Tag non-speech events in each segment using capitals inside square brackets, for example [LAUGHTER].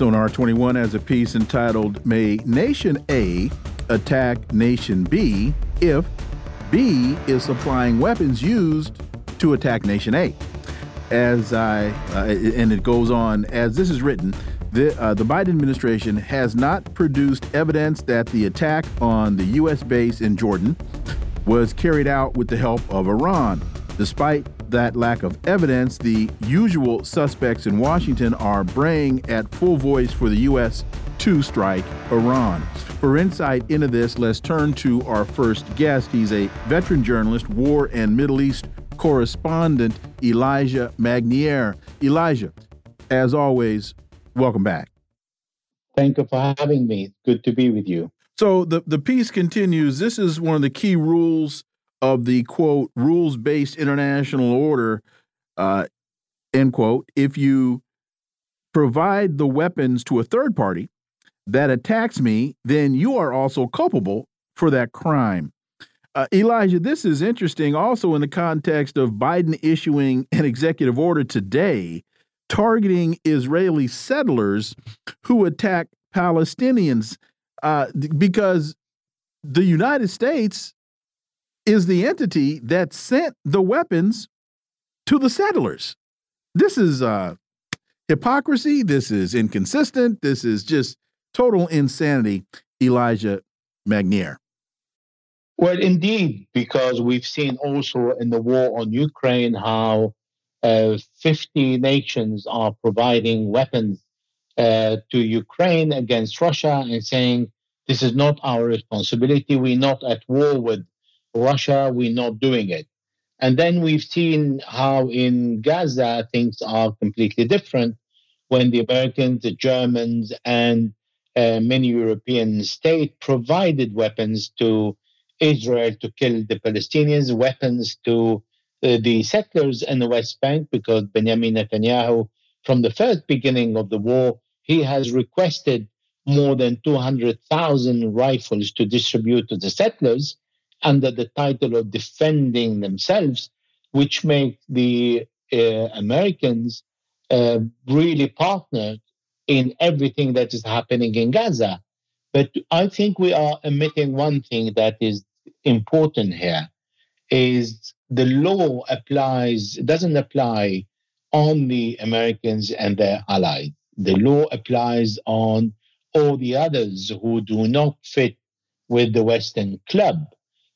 Sonar 21 has a piece entitled May Nation A Attack Nation B if B is supplying weapons used to attack Nation A. As I, uh, and it goes on, as this is written, the, uh, the Biden administration has not produced evidence that the attack on the U.S. base in Jordan was carried out with the help of Iran. Despite that lack of evidence, the usual suspects in Washington are braying at full voice for the U.S. to strike Iran. For insight into this, let's turn to our first guest. He's a veteran journalist, war and Middle East correspondent, Elijah Magnier. Elijah, as always, welcome back. Thank you for having me. Good to be with you. So the, the piece continues. This is one of the key rules of the quote rules based international order uh, end quote if you provide the weapons to a third party that attacks me then you are also culpable for that crime. Uh, elijah this is interesting also in the context of biden issuing an executive order today targeting israeli settlers who attack palestinians uh, because the united states is the entity that sent the weapons to the settlers. This is uh, hypocrisy. This is inconsistent. This is just total insanity, Elijah Magnier. Well, indeed, because we've seen also in the war on Ukraine how uh, 50 nations are providing weapons uh, to Ukraine against Russia and saying, this is not our responsibility. We're not at war with Russia, we're not doing it. And then we've seen how in Gaza things are completely different when the Americans, the Germans, and uh, many European states provided weapons to Israel to kill the Palestinians, weapons to uh, the settlers in the West Bank, because Benjamin Netanyahu, from the first beginning of the war, he has requested more than 200,000 rifles to distribute to the settlers under the title of defending themselves, which make the uh, Americans uh, really partnered in everything that is happening in Gaza. But I think we are omitting one thing that is important here is the law applies doesn't apply on the Americans and their allies. The law applies on all the others who do not fit with the Western club.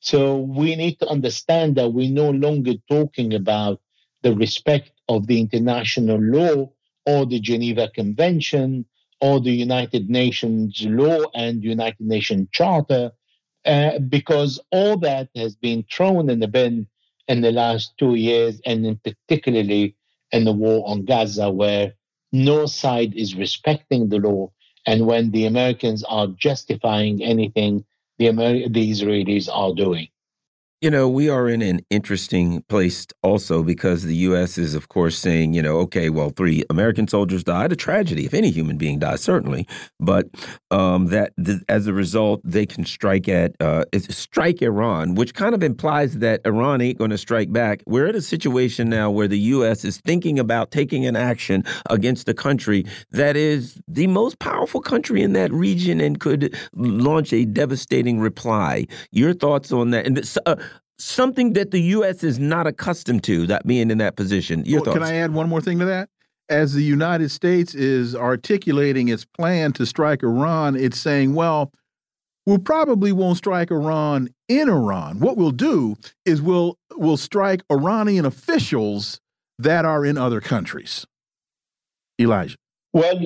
So we need to understand that we're no longer talking about the respect of the international law or the Geneva Convention or the United Nations law and United Nations Charter, uh, because all that has been thrown in the bin in the last two years, and in particularly in the war on Gaza, where no side is respecting the law, and when the Americans are justifying anything the, Amer- the Israelis are doing. You know, we are in an interesting place also because the U.S. is, of course, saying, you know, okay, well, three American soldiers died, a tragedy if any human being dies, certainly, but um, that th as a result, they can strike at uh, strike Iran, which kind of implies that Iran ain't going to strike back. We're at a situation now where the U.S. is thinking about taking an action against a country that is the most powerful country in that region and could launch a devastating reply. Your thoughts on that? And uh, something that the U.S. is not accustomed to, that being in that position. Your well, thoughts? Can I add one more thing to that? As the United States is articulating its plan to strike Iran, it's saying, well, we probably won't strike Iran in Iran. What we'll do is we'll we'll strike Iranian officials that are in other countries. Elijah. Well,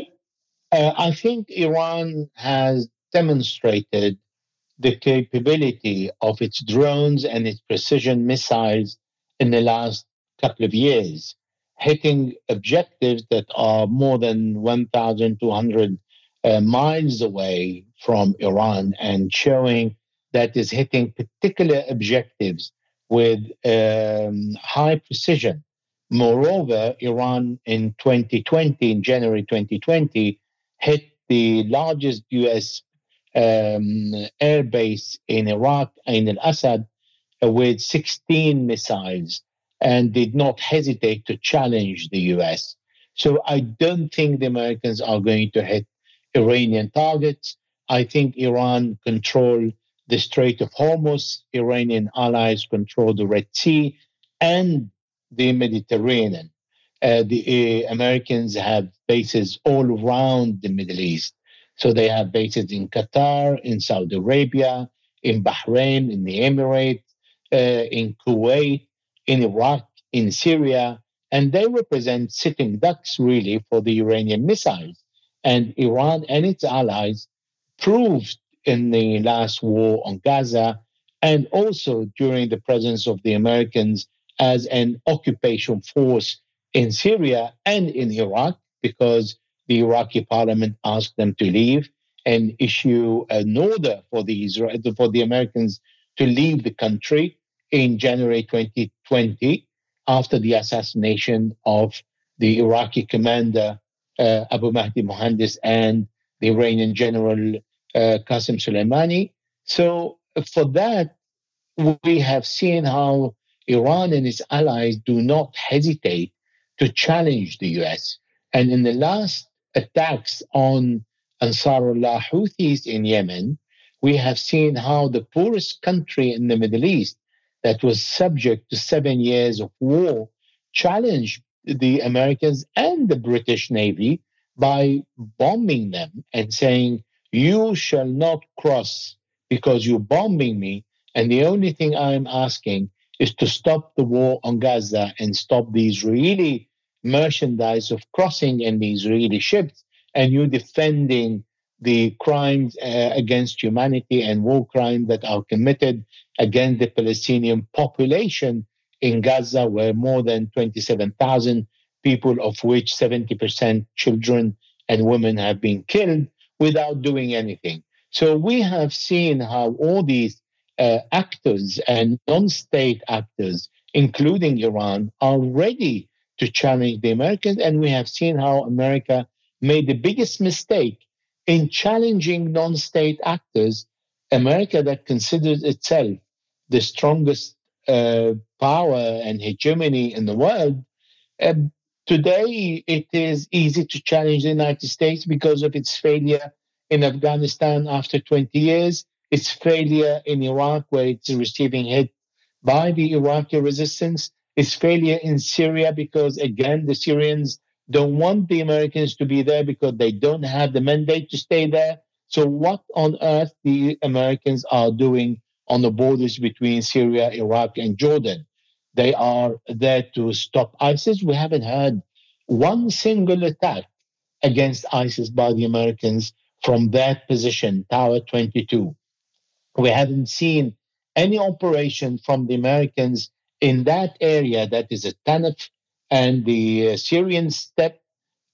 uh, I think Iran has demonstrated the capability of its drones and its precision missiles in the last couple of years. hitting objectives that are more than 1,200 uh, miles away from Iran and showing that is hitting particular objectives with um, high precision. Moreover, Iran in 2020, in January 2020, hit the largest US um, air base in Iraq, in Al Assad, uh, with 16 missiles and did not hesitate to challenge the US. So I don't think the Americans are going to hit Iranian targets. I think Iran control the Strait of Hormuz, Iranian allies control the Red Sea and the Mediterranean. Uh, the uh, Americans have bases all around the Middle East. So they have bases in Qatar, in Saudi Arabia, in Bahrain, in the Emirates, uh, in Kuwait, in Iraq, in Syria, and they represent sitting ducks really for the Iranian missiles. And Iran and its allies proved in the last war on Gaza and also during the presence of the Americans as an occupation force in Syria and in Iraq because the Iraqi parliament asked them to leave and issue an order for the Israel, for the Americans to leave the country in January 2020 after the assassination of the Iraqi commander uh, Abu Mahdi Mohandes and the Iranian general uh, Qasem Soleimani. So for that, we have seen how Iran and its allies do not hesitate to challenge the US. And in the last attacks on Ansarullah Houthis in Yemen, we have seen how the poorest country in the Middle East that was subject to seven years of war challenged the Americans and the British Navy by bombing them and saying, You shall not cross because you're bombing me. And the only thing I'm asking is to stop the war on Gaza and stop the Israeli merchandise of crossing in the Israeli ships. And you defending the crimes uh, against humanity and war crimes that are committed against the Palestinian population in Gaza, where more than 27,000 people, of which 70% children and women, have been killed without doing anything. So we have seen how all these uh, actors and non state actors, including Iran, are ready to challenge the Americans. And we have seen how America made the biggest mistake in challenging non state actors, America, that considers itself the strongest uh, power and hegemony in the world, uh, today it is easy to challenge the United States because of its failure in Afghanistan after 20 years, its failure in Iraq, where it's receiving hit by the Iraqi resistance, its failure in Syria because, again, the Syrians don't want the Americans to be there because they don't have the mandate to stay there. So, what on earth the Americans are doing on the borders between Syria, Iraq, and Jordan? They are there to stop ISIS. We haven't heard one single attack against ISIS by the Americans from that position, Tower 22. We haven't seen any operation from the Americans in that area that is a Tanaf and the uh, Syrian steppe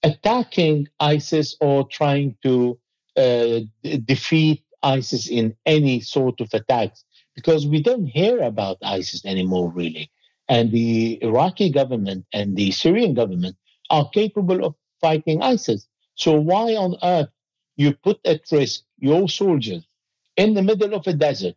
attacking ISIS or trying to uh, defeat ISIS in any sort of attacks because we don't hear about ISIS anymore, really. And the Iraqi government and the Syrian government are capable of fighting ISIS. So why on earth you put at risk your soldiers in the middle of a desert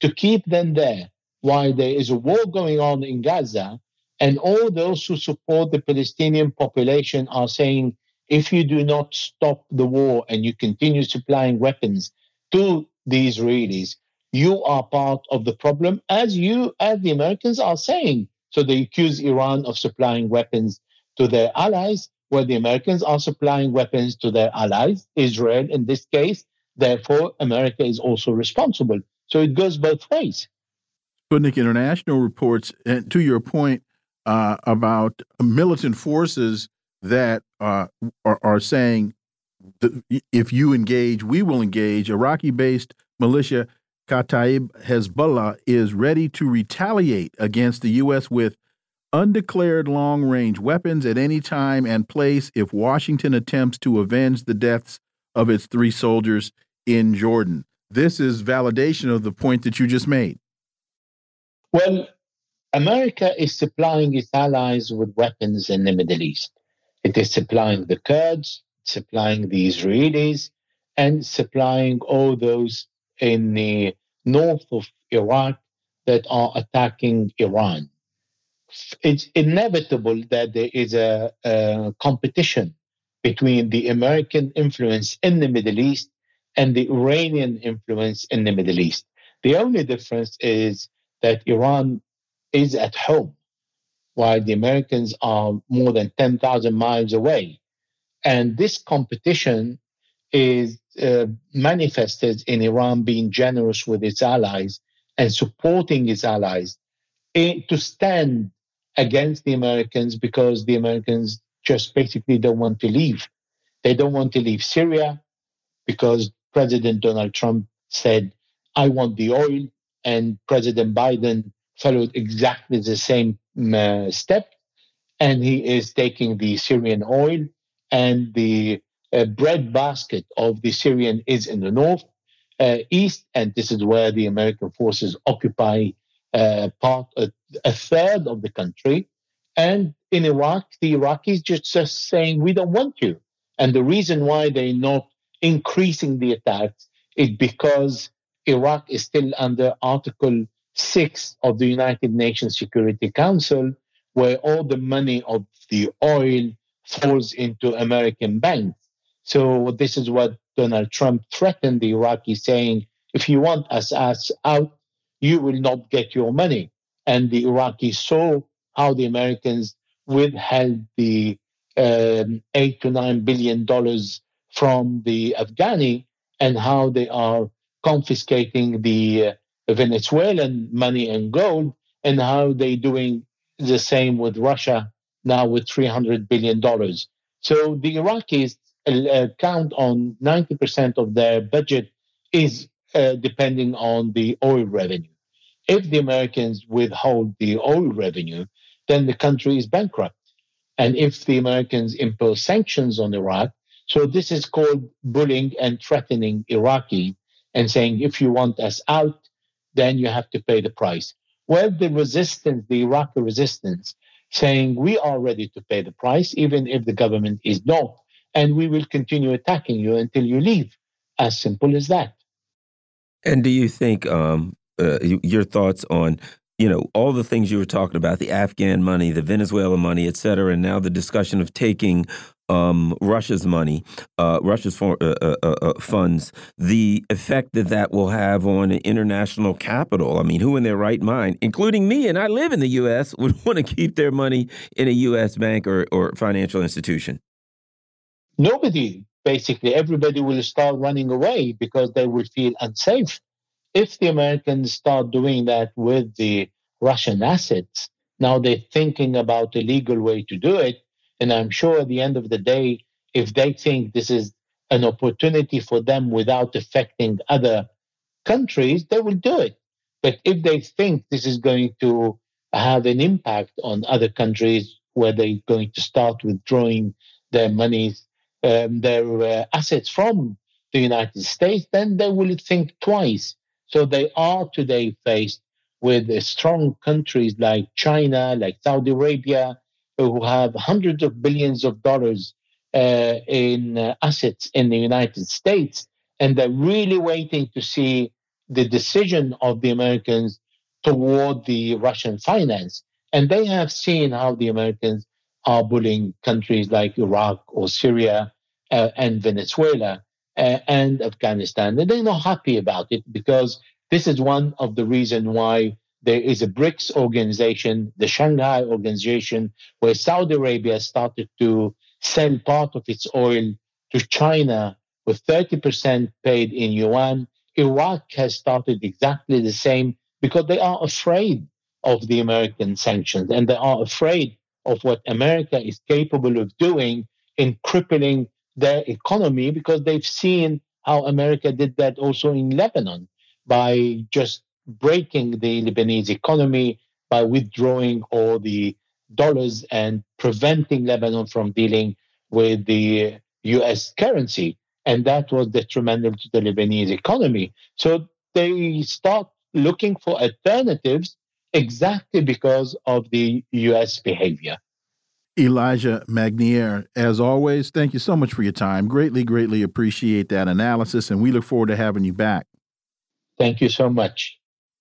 to keep them there while there is a war going on in Gaza and all those who support the Palestinian population are saying if you do not stop the war and you continue supplying weapons to the Israelis, you are part of the problem, as you, as the Americans are saying. So they accuse Iran of supplying weapons to their allies, where the Americans are supplying weapons to their allies, Israel in this case. Therefore, America is also responsible. So it goes both ways. Sputnik International reports, and to your point, uh, about militant forces that uh, are, are, saying if you engage, we will engage. Iraqi based militia Kataib Hezbollah is ready to retaliate against the U.S. with undeclared long range weapons at any time and place if Washington attempts to avenge the deaths of its three soldiers in Jordan. This is validation of the point that you just made. Well, America is supplying its allies with weapons in the Middle East. It is supplying the Kurds, supplying the Israelis, and supplying all those in the north of Iraq that are attacking Iran. It's inevitable that there is a, a competition between the American influence in the Middle East and the Iranian influence in the Middle East. The only difference is that Iran is at home, while the Americans are more than 10,000 miles away. And this competition is uh, manifested in Iran being generous with its allies and supporting its allies in, to stand against the Americans because the Americans just basically don't want to leave. They don't want to leave Syria because President Donald Trump said, I want the oil. And President Biden followed exactly the same uh, step. And he is taking the Syrian oil and the uh, bread basket of the Syrian is in the north, uh, east, and this is where the American forces occupy uh, part a, a, third of the country. And in Iraq, the Iraqis just, just saying we don't want you. And the reason why they're not increasing the attacks is because Iraq is still under Article 6 of the United Nations Security Council, where all the money of the oil falls into American banks. So this is what Donald Trump threatened the Iraqis, saying, if you want us, out, you will not get your money. And the Iraqis saw how the Americans withheld the um, eight to nine billion dollars from the Afghani and how they are confiscating the uh, Venezuelan money and gold and how they're doing the same with Russia now with $300 billion. So the Iraqis uh, count on 90% of their budget is uh, depending on the oil revenue. If the Americans withhold the oil revenue, then the country is bankrupt. And if the Americans impose sanctions on Iraq, so this is called bullying and threatening Iraqi and saying, if you want us out, then you have to pay the price. Well, the resistance, the Iraqi resistance, saying we are ready to pay the price, even if the government is not, and we will continue attacking you until you leave. As simple as that. And do you think um, uh, your thoughts on you know all the things you were talking about the afghan money the venezuela money et cetera and now the discussion of taking um, Russia's money, uh, Russia's for, uh, uh, uh, uh, funds, the effect that that will have on international capital. I mean, who in their right mind, including me, and I live in the U.S., [LAUGHS] would want to keep their money in a U.S. bank or, or financial institution? Nobody. Basically, everybody will start running away because they will feel unsafe. If the Americans start doing that with the Russian assets, now they're thinking about a legal way to do it and I'm sure at the end of the day, if they think this is an opportunity for them without affecting other countries, they will do it. But if they think this is going to have an impact on other countries where they're going to start withdrawing their monies, um, their uh, assets from the United States, then they will think twice. So they are today faced with strong countries like China, like Saudi Arabia, who have hundreds of billions of dollars uh, in uh, assets in the United States, and they're really waiting to see the decision of the Americans toward the Russian finance. And they have seen how the Americans are bullying countries like Iraq or Syria uh, and Venezuela uh, and Afghanistan. And they're not happy about it because this is one of the reasons why there is a BRICS organization, the Shanghai organization, where Saudi Arabia started to sell part of its oil to China with 30% paid in yuan. Iraq has started exactly the same because they are afraid of the American sanctions and they are afraid of what America is capable of doing in crippling their economy because they've seen how America did that also in Lebanon by just breaking the Lebanese economy by withdrawing all the dollars and preventing Lebanon from dealing with the US currency. And that was detrimental to the Lebanese economy. So they start looking for alternatives exactly because of the US behavior. Elijah Magnier, as always, thank you so much for your time. Greatly, greatly appreciate that analysis, and we look forward to having you back. Thank you so much.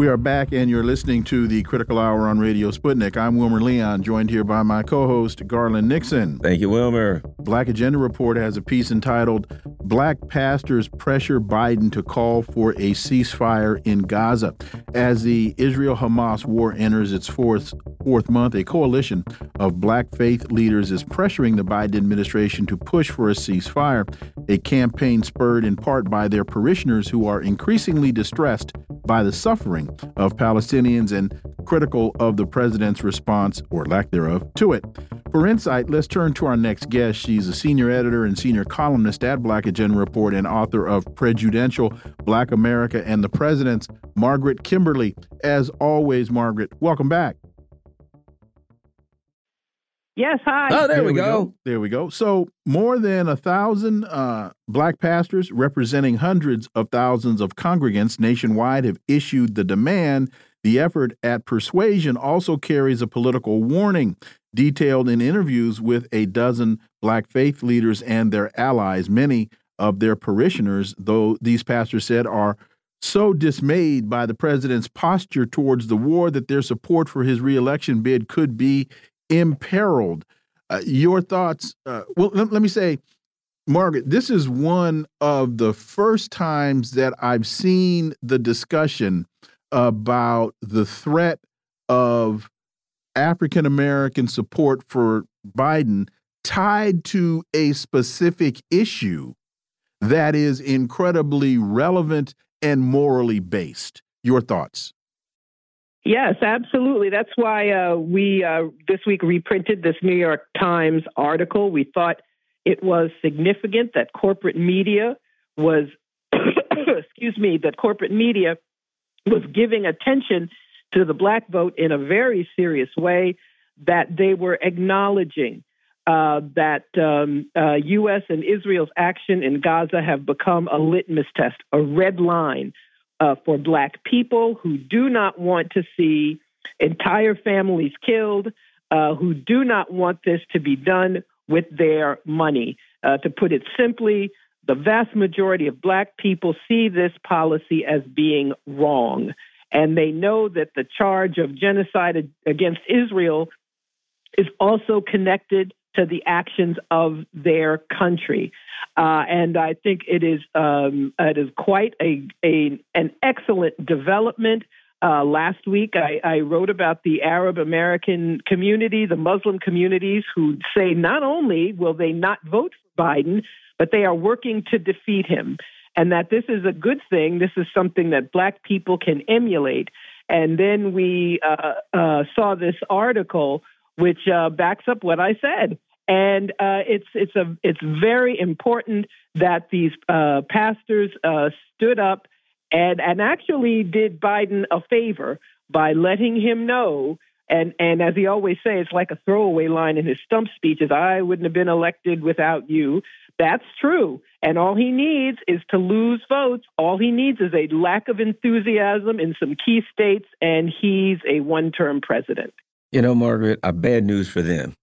We are back, and you're listening to the Critical Hour on Radio Sputnik. I'm Wilmer Leon, joined here by my co host, Garland Nixon. Thank you, Wilmer. Black Agenda Report has a piece entitled Black Pastors Pressure Biden to Call for a Ceasefire in Gaza. As the Israel Hamas war enters its fourth, fourth month, a coalition of black faith leaders is pressuring the Biden administration to push for a ceasefire, a campaign spurred in part by their parishioners who are increasingly distressed by the suffering of Palestinians and critical of the president's response, or lack thereof, to it. For insight, let's turn to our next guest. She's a senior editor and senior columnist at Black Agenda Report and author of Prejudential Black America and the Presidents, Margaret Kimberley. As always, Margaret, welcome back. Yes, hi. Oh, there, There we we go. go. There we go. So, more than a thousand uh, black pastors representing hundreds of thousands of congregants nationwide have issued the demand. The effort at persuasion also carries a political warning detailed in interviews with a dozen black faith leaders and their allies. Many of their parishioners, though these pastors said, are so dismayed by the president's posture towards the war that their support for his reelection bid could be imperiled. Uh, your thoughts? Uh, well, let, let me say, Margaret, this is one of the first times that I've seen the discussion about the threat of African American support for Biden tied to a specific issue that is incredibly relevant and morally based. Your thoughts? Yes, absolutely. That's why uh, we uh, this week reprinted this New York Times article. We thought it was significant that corporate media was, [COUGHS] excuse me, that corporate media was giving attention to the black vote in a very serious way, that they were acknowledging uh, that um, uh, U.S. and Israel's action in Gaza have become a litmus test, a red line uh, for black people who do not want to see entire families killed, uh, who do not want this to be done with their money. Uh, to put it simply, the vast majority of black people see this policy as being wrong. And they know that the charge of genocide against Israel is also connected to the actions of their country. Uh, and I think it is um, it is quite a, a an excellent development. Uh, last week, I, I, wrote about the Arab American community, the Muslim communities, who say not only will they not vote for Biden, but they are working to defeat him, and that this is a good thing. This is something that Black people can emulate. And then we uh, uh saw this article which uh, backs up what I said. And uh, it's it's a it's very important that these uh, pastors uh, stood up and and actually did Biden a favor by letting him know. And and as he always says, it's like a throwaway line in his stump speeches. I wouldn't have been elected without you. That's true. And all he needs is to lose votes. All he needs is a lack of enthusiasm in some key states, and he's a one-term president. You know, Margaret, I bad news for them.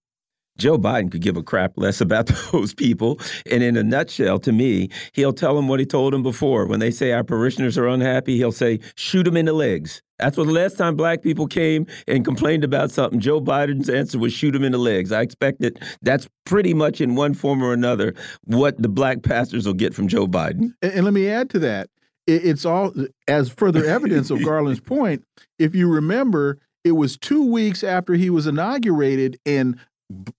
Joe Biden could give a crap less about [LAUGHS] those people. And in a nutshell, to me, he'll tell them what he told them before. When they say our parishioners are unhappy, he'll say, shoot them in the legs. That's what the last time black people came and complained about something. Joe Biden's answer was shoot them in the legs. I expect that that's pretty much in one form or another what the black pastors will get from Joe Biden. And, and let me add to that. It, it's all as further evidence of [LAUGHS] Garland's point. If you remember, it was two weeks after he was inaugurated, and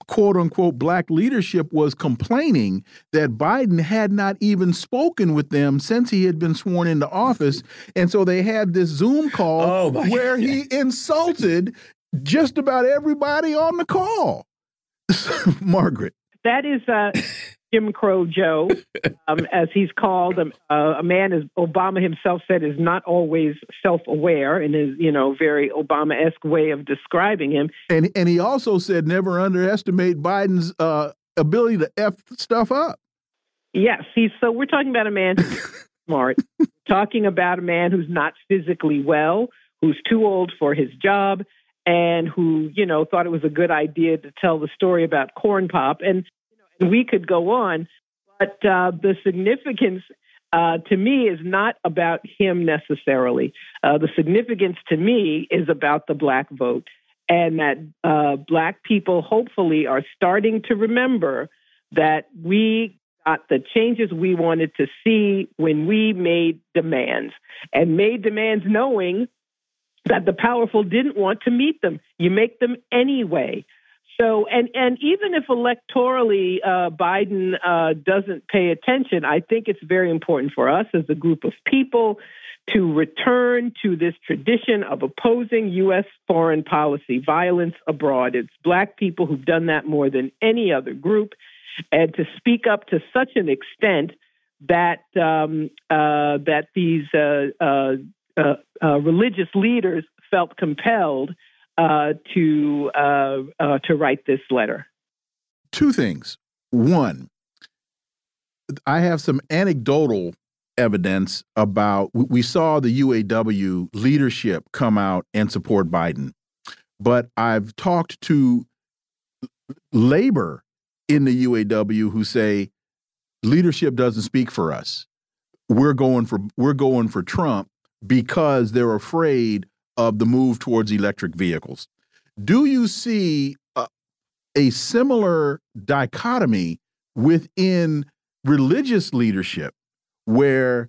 quote unquote black leadership was complaining that Biden had not even spoken with them since he had been sworn into office. And so they had this Zoom call oh [LAUGHS] where God. he insulted just about everybody on the call. [LAUGHS] Margaret. That is uh, Jim Crow Joe, [LAUGHS] um, as he's called, um, uh, a man as Obama himself said is not always self-aware in his, you know, very Obama-esque way of describing him. And and he also said never underestimate Biden's uh, ability to f stuff up. Yes, he's so we're talking about a man who's [LAUGHS] smart, talking about a man who's not physically well, who's too old for his job, and who you know thought it was a good idea to tell the story about corn pop and we could go on, but uh, the significance uh, to me is not about him necessarily. Uh, the significance to me is about the black vote, and that uh, black people hopefully are starting to remember that we got the changes we wanted to see when we made demands, and made demands knowing that the powerful didn't want to meet them. You make them anyway. So, and and even if electorally uh, Biden uh, doesn't pay attention, I think it's very important for us as a group of people to return to this tradition of opposing U.S. foreign policy, violence abroad. It's black people who've done that more than any other group, and to speak up to such an extent that um, uh, that these uh, uh, uh, religious leaders felt compelled uh, to uh, uh, to write this letter? Two things. One, I have some anecdotal evidence about we saw the UAW leadership come out and support Biden, but I've talked to labor in the UAW who say leadership doesn't speak for us. We're going for we're going for Trump because they're afraid of the move towards electric vehicles. Do you see a, a similar dichotomy within religious leadership where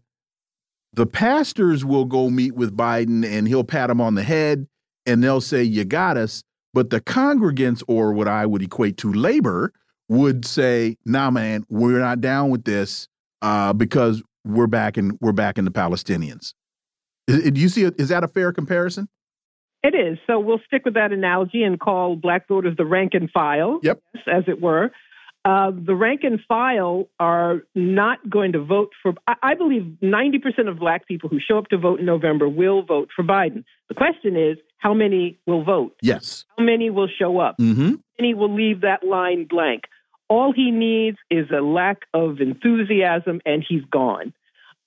the pastors will go meet with Biden and he'll pat him on the head and they'll say, You got us. But the congregants, or what I would equate to labor, would say, Nah, man, we're not down with this uh, because we're backing we're back in the Palestinians. Do you see? Is that a fair comparison? It is. So we'll stick with that analogy and call black voters the rank and file, yep. as it were. Uh, the rank and file are not going to vote for. I, I believe 90% of black people who show up to vote in November will vote for Biden. The question is, how many will vote? Yes. How many will show up? Mm -hmm. How many will leave that line blank? All he needs is a lack of enthusiasm, and he's gone.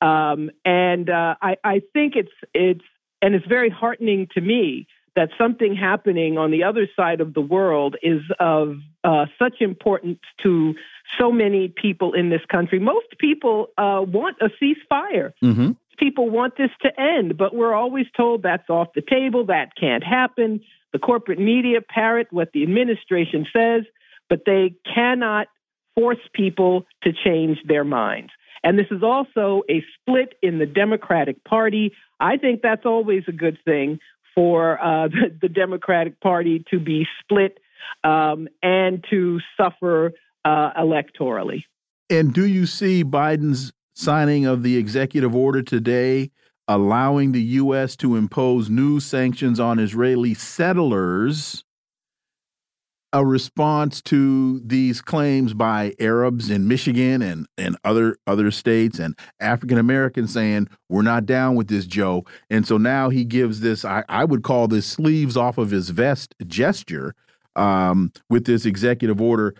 Um, and uh, I, I think it's it's and it's very heartening to me that something happening on the other side of the world is of uh, such importance to so many people in this country. Most people uh, want a ceasefire. Mm-hmm. People want this to end, but we're always told that's off the table, that can't happen. The corporate media parrot what the administration says, but they cannot force people to change their minds. And this is also a split in the Democratic Party. I think that's always a good thing for uh, [LAUGHS] the, the, Democratic Party to be split um, and to suffer uh, electorally. And do you see Biden's signing of the executive order today allowing the U.S. to impose new sanctions on Israeli settlers a response to these claims by Arabs in Michigan and and other other states and African Americans saying we're not down with this Joe and so now he gives this I, I would call this sleeves off of his vest gesture um, with this executive order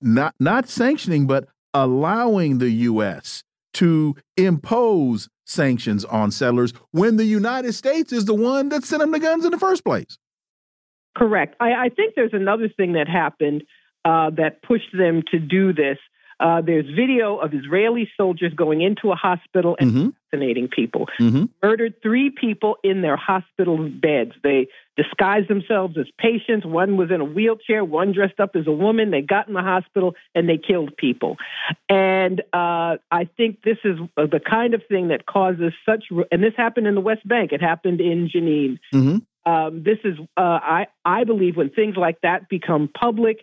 not not sanctioning but allowing the U.S. to impose sanctions on settlers when the United States is the one that sent them the guns in the first place. Correct. I, I think there's another thing that happened uh, that pushed them to do this. Uh, there's video of Israeli soldiers going into a hospital and mm -hmm. vaccinating people. Mm -hmm. Murdered three people in their hospital beds. They disguised themselves as patients. One was in a wheelchair. One dressed up as a woman. They got in the hospital and they killed people. And uh, I think this is the kind of thing that causes such. And this happened in the West Bank. It happened in Jenin. Mm -hmm. Um, this is, uh, I, I believe, when things like that become public,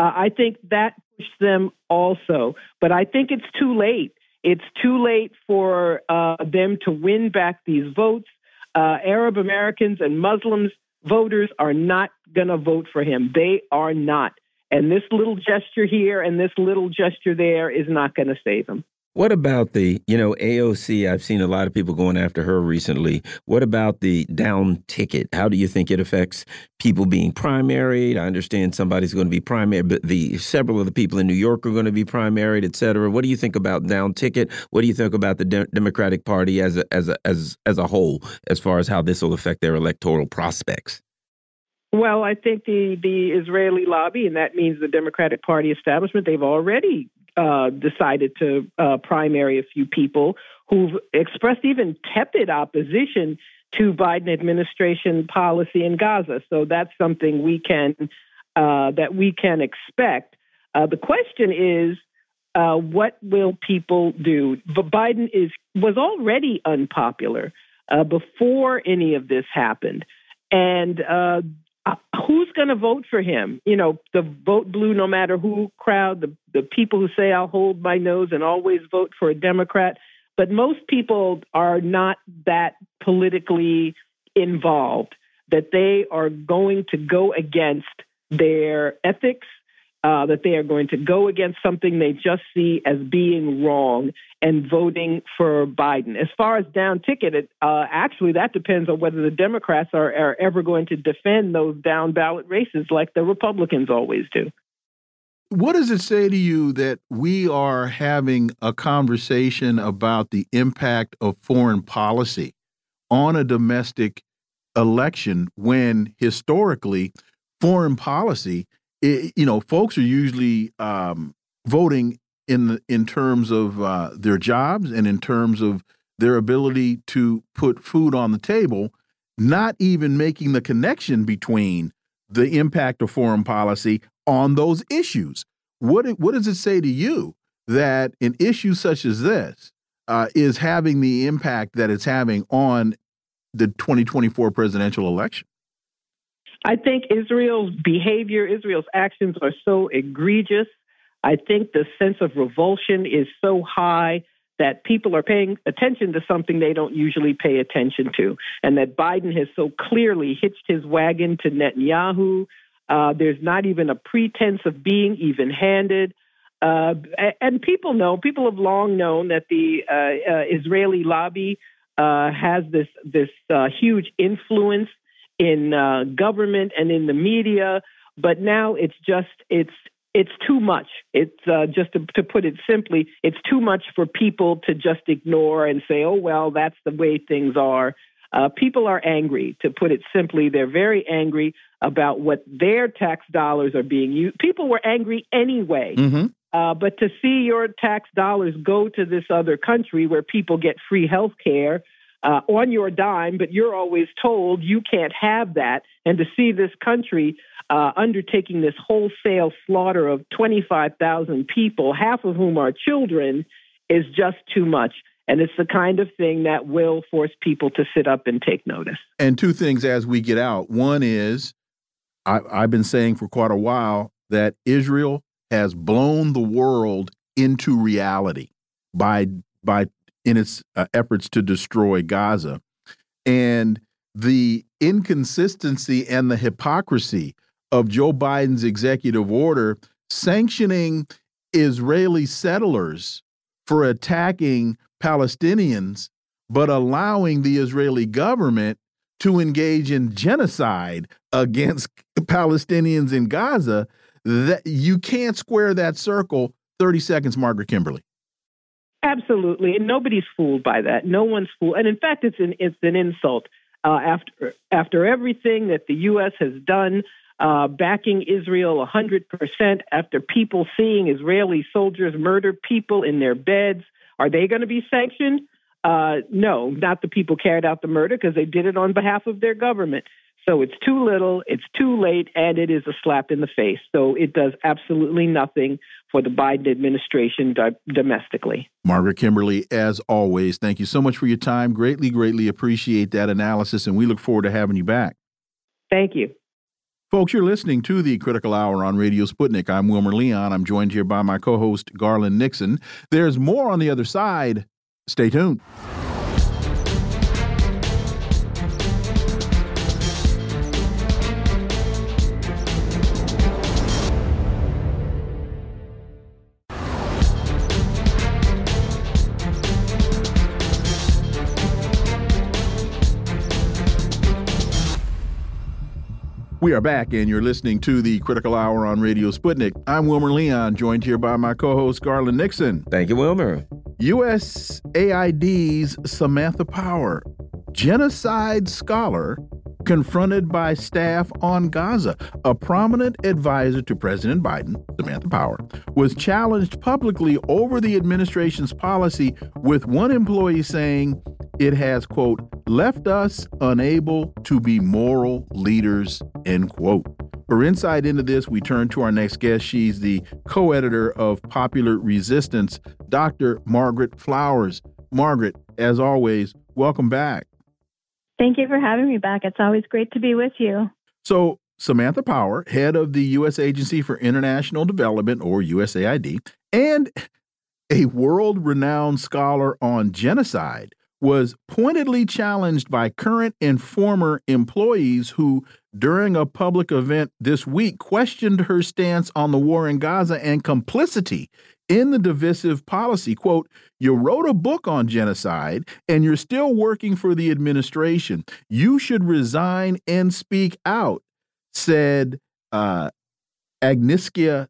Uh, I think that pushed them also. But I think it's too late. It's too late for uh, them to win back these votes. Uh, Arab Americans and Muslims voters are not going to vote for him. They are not. And this little gesture here and this little gesture there is not going to save him. What about the, you know, AOC? I've seen a lot of people going after her recently. What about the down ticket? How do you think it affects people being primaried? I understand somebody's going to be primary, but the several of the people in New York are going to be primaried, et cetera. What do you think about down ticket? What do you think about the De Democratic Party as a, as a, as as a whole, as far as how this will affect their electoral prospects? Well, I think the the Israeli lobby, and that means the Democratic Party establishment, they've already uh, decided to uh, primary a few people who've expressed even tepid opposition to Biden administration policy in Gaza. So that's something we can uh, that we can expect. Uh, the question is, uh, what will people do? But Biden is was already unpopular before any of this happened, and Uh, who's going to vote for him? You know, the vote blue no matter who crowd, the, the people who say I'll hold my nose and always vote for a Democrat. But most people are not that politically involved, that they are going to go against their ethics uh, that they are going to go against something they just see as being wrong and voting for Biden. As far as down ticket, it, uh, actually, that depends on whether the Democrats are, are ever going to defend those down ballot races like the Republicans always do. What does it say to you that we are having a conversation about the impact of foreign policy on a domestic election when historically foreign policy it, you know, folks are usually um, voting in in terms of uh, their jobs and in terms of their ability to put food on the table, not even making the connection between the impact of foreign policy on those issues. What what does it say to you that an issue such as this uh, is having the impact that it's having on the 2024 presidential election? I think Israel's behavior, Israel's actions are so egregious. I think the sense of revulsion is so high that people are paying attention to something they don't usually pay attention to, and that Biden has so clearly hitched his wagon to Netanyahu. Uh, there's not even a pretense of being even handed. Uh, and people know, people have long known that the uh, uh Israeli lobby uh, has this this uh, huge influence in uh, government and in the media, but now it's just it's it's too much. It's uh, just to, to, put it simply, it's too much for people to just ignore and say, "Oh well, that's the way things are." Uh, people are angry. To put it simply, they're very angry about what their tax dollars are being used. People were angry anyway. Mm-hmm. Uh, but to see your tax dollars go to this other country where people get free health care, uh, on your dime, but you're always told you can't have that. And to see this country uh, undertaking this wholesale slaughter of 25,000 people, half of whom are children, is just too much. And it's the kind of thing that will force people to sit up and take notice. And two things as we get out. One is I, I've been saying for quite a while that Israel has blown the world into reality by by in its uh, efforts to destroy Gaza. And the inconsistency and the hypocrisy of Joe Biden's executive order sanctioning Israeli settlers for attacking Palestinians, but allowing the Israeli government to engage in genocide against Palestinians in Gaza, that you can't square that circle. 30 seconds, Margaret Kimberley. Absolutely, and nobody's fooled by that. No one's fooled, and in fact, it's an it's an insult. Uh, after after everything that the U.S. has done, uh, backing Israel 100%, after people seeing Israeli soldiers murder people in their beds, are they going to be sanctioned? Uh, no, not the people carried out the murder because they did it on behalf of their government. So it's too little, it's too late, and it is a slap in the face. So it does absolutely nothing for the Biden administration domestically. Margaret Kimberley, as always, thank you so much for your time. Greatly, greatly appreciate that analysis, and we look forward to having you back. Thank you. Folks, you're listening to the Critical Hour on Radio Sputnik. I'm Wilmer Leon. I'm joined here by my co host, Garland Nixon. There's more on the other side. Stay tuned. We are back, and you're listening to the Critical Hour on Radio Sputnik. I'm Wilmer Leon, joined here by my co host, Garland Nixon. Thank you, Wilmer. USAID's Samantha Power, genocide scholar confronted by staff on Gaza. A prominent advisor to President Biden, Samantha Power, was challenged publicly over the administration's policy, with one employee saying it has, quote, left us unable to be moral leaders, end quote. For insight into this, we turn to our next guest. She's the co editor of Popular Resistance, Dr. Margaret Flowers. Margaret, as always, welcome back. Thank you for having me back. It's always great to be with you. So, Samantha Power, head of the U.S. Agency for International Development, or USAID, and a world renowned scholar on genocide, was pointedly challenged by current and former employees who, during a public event this week, questioned her stance on the war in Gaza and complicity in the divisive policy. Quote, you wrote a book on genocide and you're still working for the administration. You should resign and speak out, said uh, Agnieszka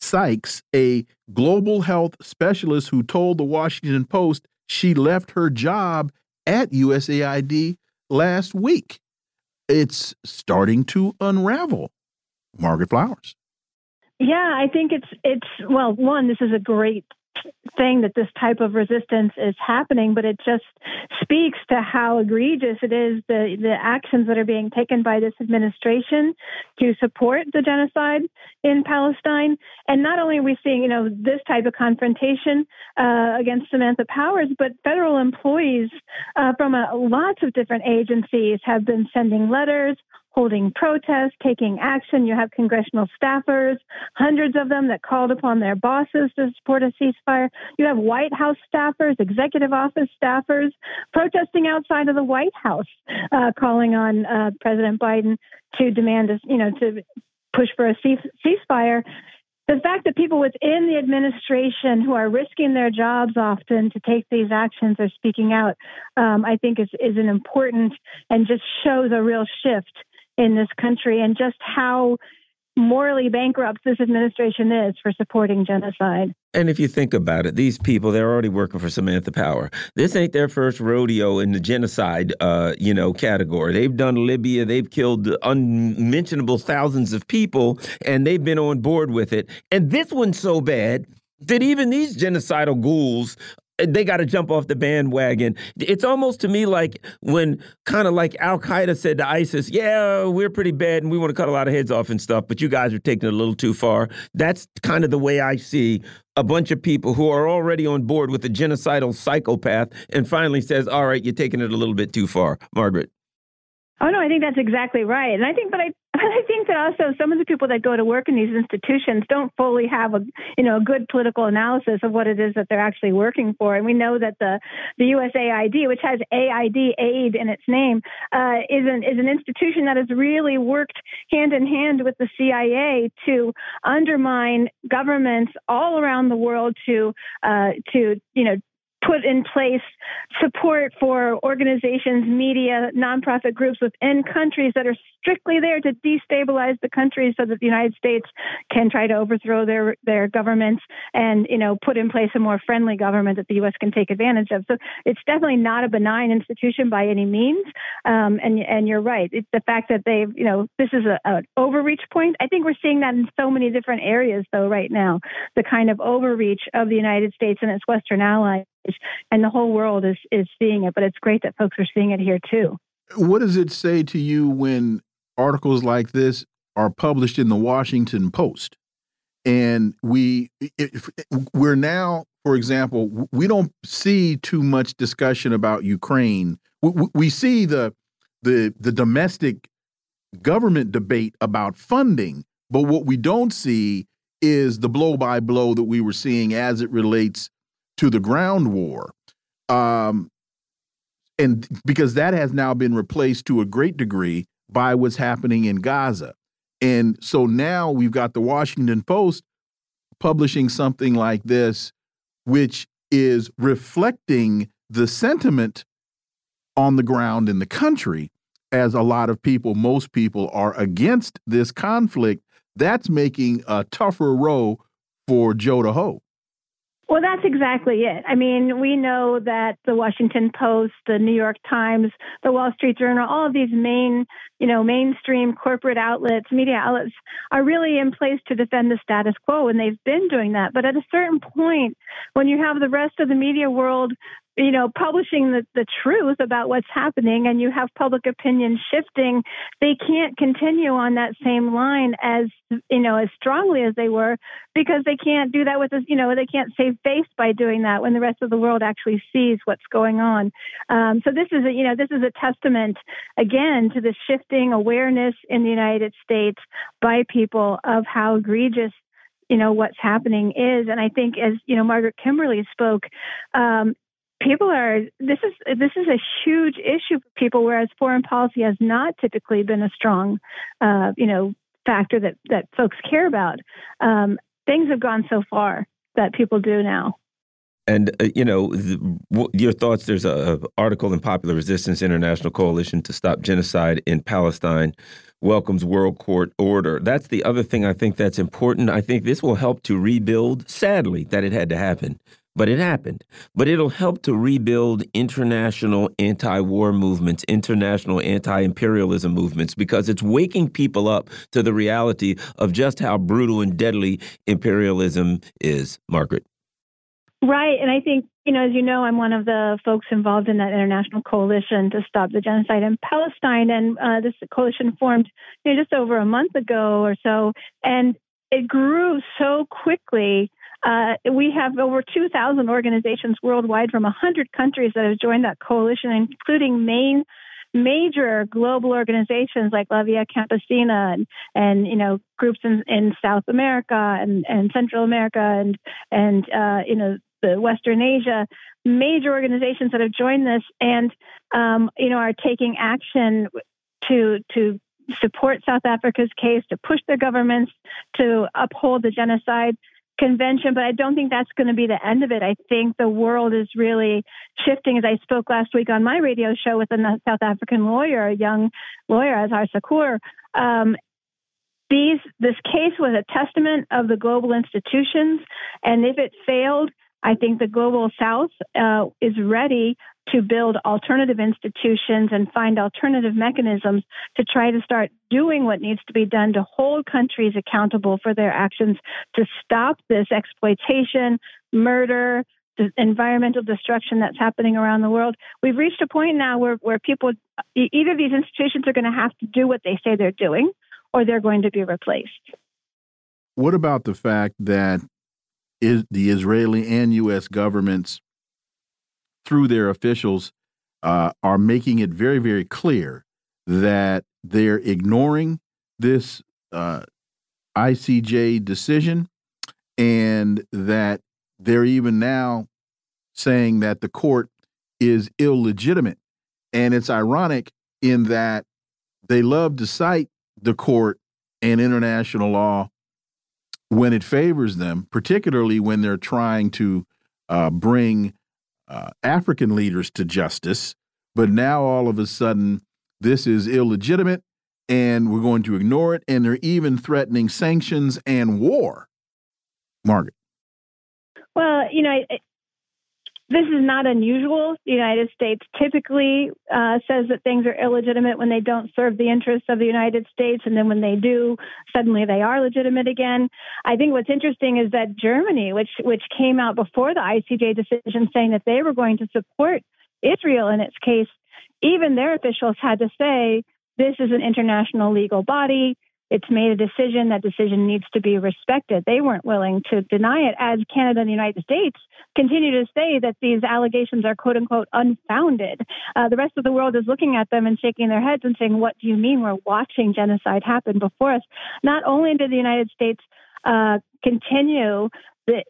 Sykes, a global health specialist who told the Washington Post she left her job at USAID last week. It's starting to unravel. Margaret Flowers. Yeah, I think it's it's well, one, this is a great thing that this type of resistance is happening, but it just speaks to how egregious it is the the actions that are being taken by this administration to support the genocide in Palestine. And not only are we seeing, you know, this type of confrontation uh, against Samantha Powers, but federal employees uh, from a, lots of different agencies have been sending letters, holding protests, taking action. You have congressional staffers, hundreds of them that called upon their bosses to support a ceasefire. You have White House staffers, executive office staffers protesting outside of the White House, uh, calling on uh, President Biden to demand, you know, to push for a ceasefire. The fact that people within the administration who are risking their jobs often to take these actions are speaking out, um, I think is, is an important and just shows a real shift in this country and just how morally bankrupt this administration is for supporting genocide. And if you think about it, these people, they're already working for Samantha Power. This ain't their first rodeo in the genocide, uh, you know, category. They've done Libya. They've killed unmentionable thousands of people, and they've been on board with it. And this one's so bad that even these genocidal ghouls they got to jump off the bandwagon. It's almost to me like when kind of like Al Qaeda said to ISIS, "Yeah, we're pretty bad and we want to cut a lot of heads off and stuff, but you guys are taking it a little too far." That's kind of the way I see a bunch of people who are already on board with a genocidal psychopath and finally says, "All right, you're taking it a little bit too far." Margaret. Oh no, I think that's exactly right, and I think, but I, [LAUGHS] I think that also some of the people that go to work in these institutions don't fully have a, you know, a good political analysis of what it is that they're actually working for. And we know that the the USAID, which has AID aid in its name, uh, is an is an institution that has really worked hand in hand with the CIA to undermine governments all around the world to uh, to you know put in place support for organizations, media, nonprofit groups within countries that are strictly there to destabilize the country so that the United States can try to overthrow their their governments and you know put in place a more friendly government that the U.S. can take advantage of. So it's definitely not a benign institution by any means. Um, and and you're right. It's the fact that they've you know this is a, an overreach point. I think we're seeing that in so many different areas though right now. The kind of overreach of the United States and its Western allies and the whole world is is seeing it. But it's great that folks are seeing it here too. What does it say to you when articles like this are published in the Washington Post? And we we're now, for example, we don't see too much discussion about Ukraine. We, we see the the the domestic government debate about funding. But what we don't see is the blow by blow that we were seeing as it relates to the ground war. Um, and because that has now been replaced to a great degree by what's happening in Gaza. And so now we've got the Washington Post publishing something like this, which is reflecting the sentiment on the ground in the country, as a lot of people, most people, are against this conflict. That's making a tougher row for Joe to hoe. Well, that's exactly it. I mean, we know that the Washington Post, the New York Times, the Wall Street Journal, all of these main, you know, mainstream corporate outlets, media outlets are really in place to defend the status quo, and they've been doing that. But at a certain point, when you have the rest of the media world you know, publishing the, the truth about what's happening and you have public opinion shifting, they can't continue on that same line as, you know, as strongly as they were because they can't do that with, us, you know, they can't save face by doing that when the rest of the world actually sees what's going on. Um, so this is a, you know, this is a testament again to the shifting awareness in the United States by people of how egregious you know what's happening is and i think as you know margaret kimberley spoke um, people are this is this is a huge issue for people whereas foreign policy has not typically been a strong uh, you know factor that that folks care about. Um, things have gone so far that people do now. And uh, you know your thoughts there's a, a article in popular resistance international coalition to stop genocide in palestine welcomes world court order. That's the other thing i think that's important. I think this will help to rebuild sadly that it had to happen but it happened. But it'll help to rebuild international anti war movements, international anti imperialism movements, because it's waking people up to the reality of just how brutal and deadly imperialism is, Margaret. Right. And I think, you know, as you know, I'm one of the folks involved in that international coalition to stop the genocide in Palestine. And uh, this coalition formed you know, just over a month ago or so. And it grew so quickly uh, we have over 2,000 organizations worldwide from 100 countries that have joined that coalition, including main major global organizations like La Via Campesina and, and you know groups in, in South America and, and Central America and and uh, you know the Western Asia, major organizations that have joined this and um, you know are taking action to to support South Africa's case, to push their governments to uphold the genocide convention, but I don't think that's going to be the end of it. I think the world is really shifting. As I spoke last week on my radio show with a South African lawyer, a young lawyer, Azar Sakur, um, these this case was a testament of the global institutions, and if it failed, I think the global South uh, is ready to build alternative institutions and find alternative mechanisms to try to start doing what needs to be done to hold countries accountable for their actions to stop this exploitation, murder, environmental destruction that's happening around the world. We've reached a point now where, where people, either these institutions are going to have to do what they say they're doing or they're going to be replaced. What about the fact that is the Israeli and U.S. governments through their officials uh, are making it very, very clear that they're ignoring this uh, ICJ decision and that they're even now saying that the court is illegitimate. And it's ironic in that they love to cite the court and international law when it favors them, particularly when they're trying to uh, bring uh, African leaders to justice. But now all of a sudden, this is illegitimate and we're going to ignore it. And they're even threatening sanctions and war. Margaret. Well, you know, this is not unusual. The United States typically uh, says that things are illegitimate when they don't serve the interests of the United States, and then when they do, suddenly they are legitimate again. I think what's interesting is that Germany, which which came out before the ICJ decision, saying that they were going to support Israel in its case, even their officials had to say this is an international legal body. It's made a decision. That decision needs to be respected. They weren't willing to deny it, as Canada and the United States continue to say that these allegations are quote unquote unfounded. Uh, the rest of the world is looking at them and shaking their heads and saying, What do you mean? We're watching genocide happen before us. Not only did the United States uh, continue the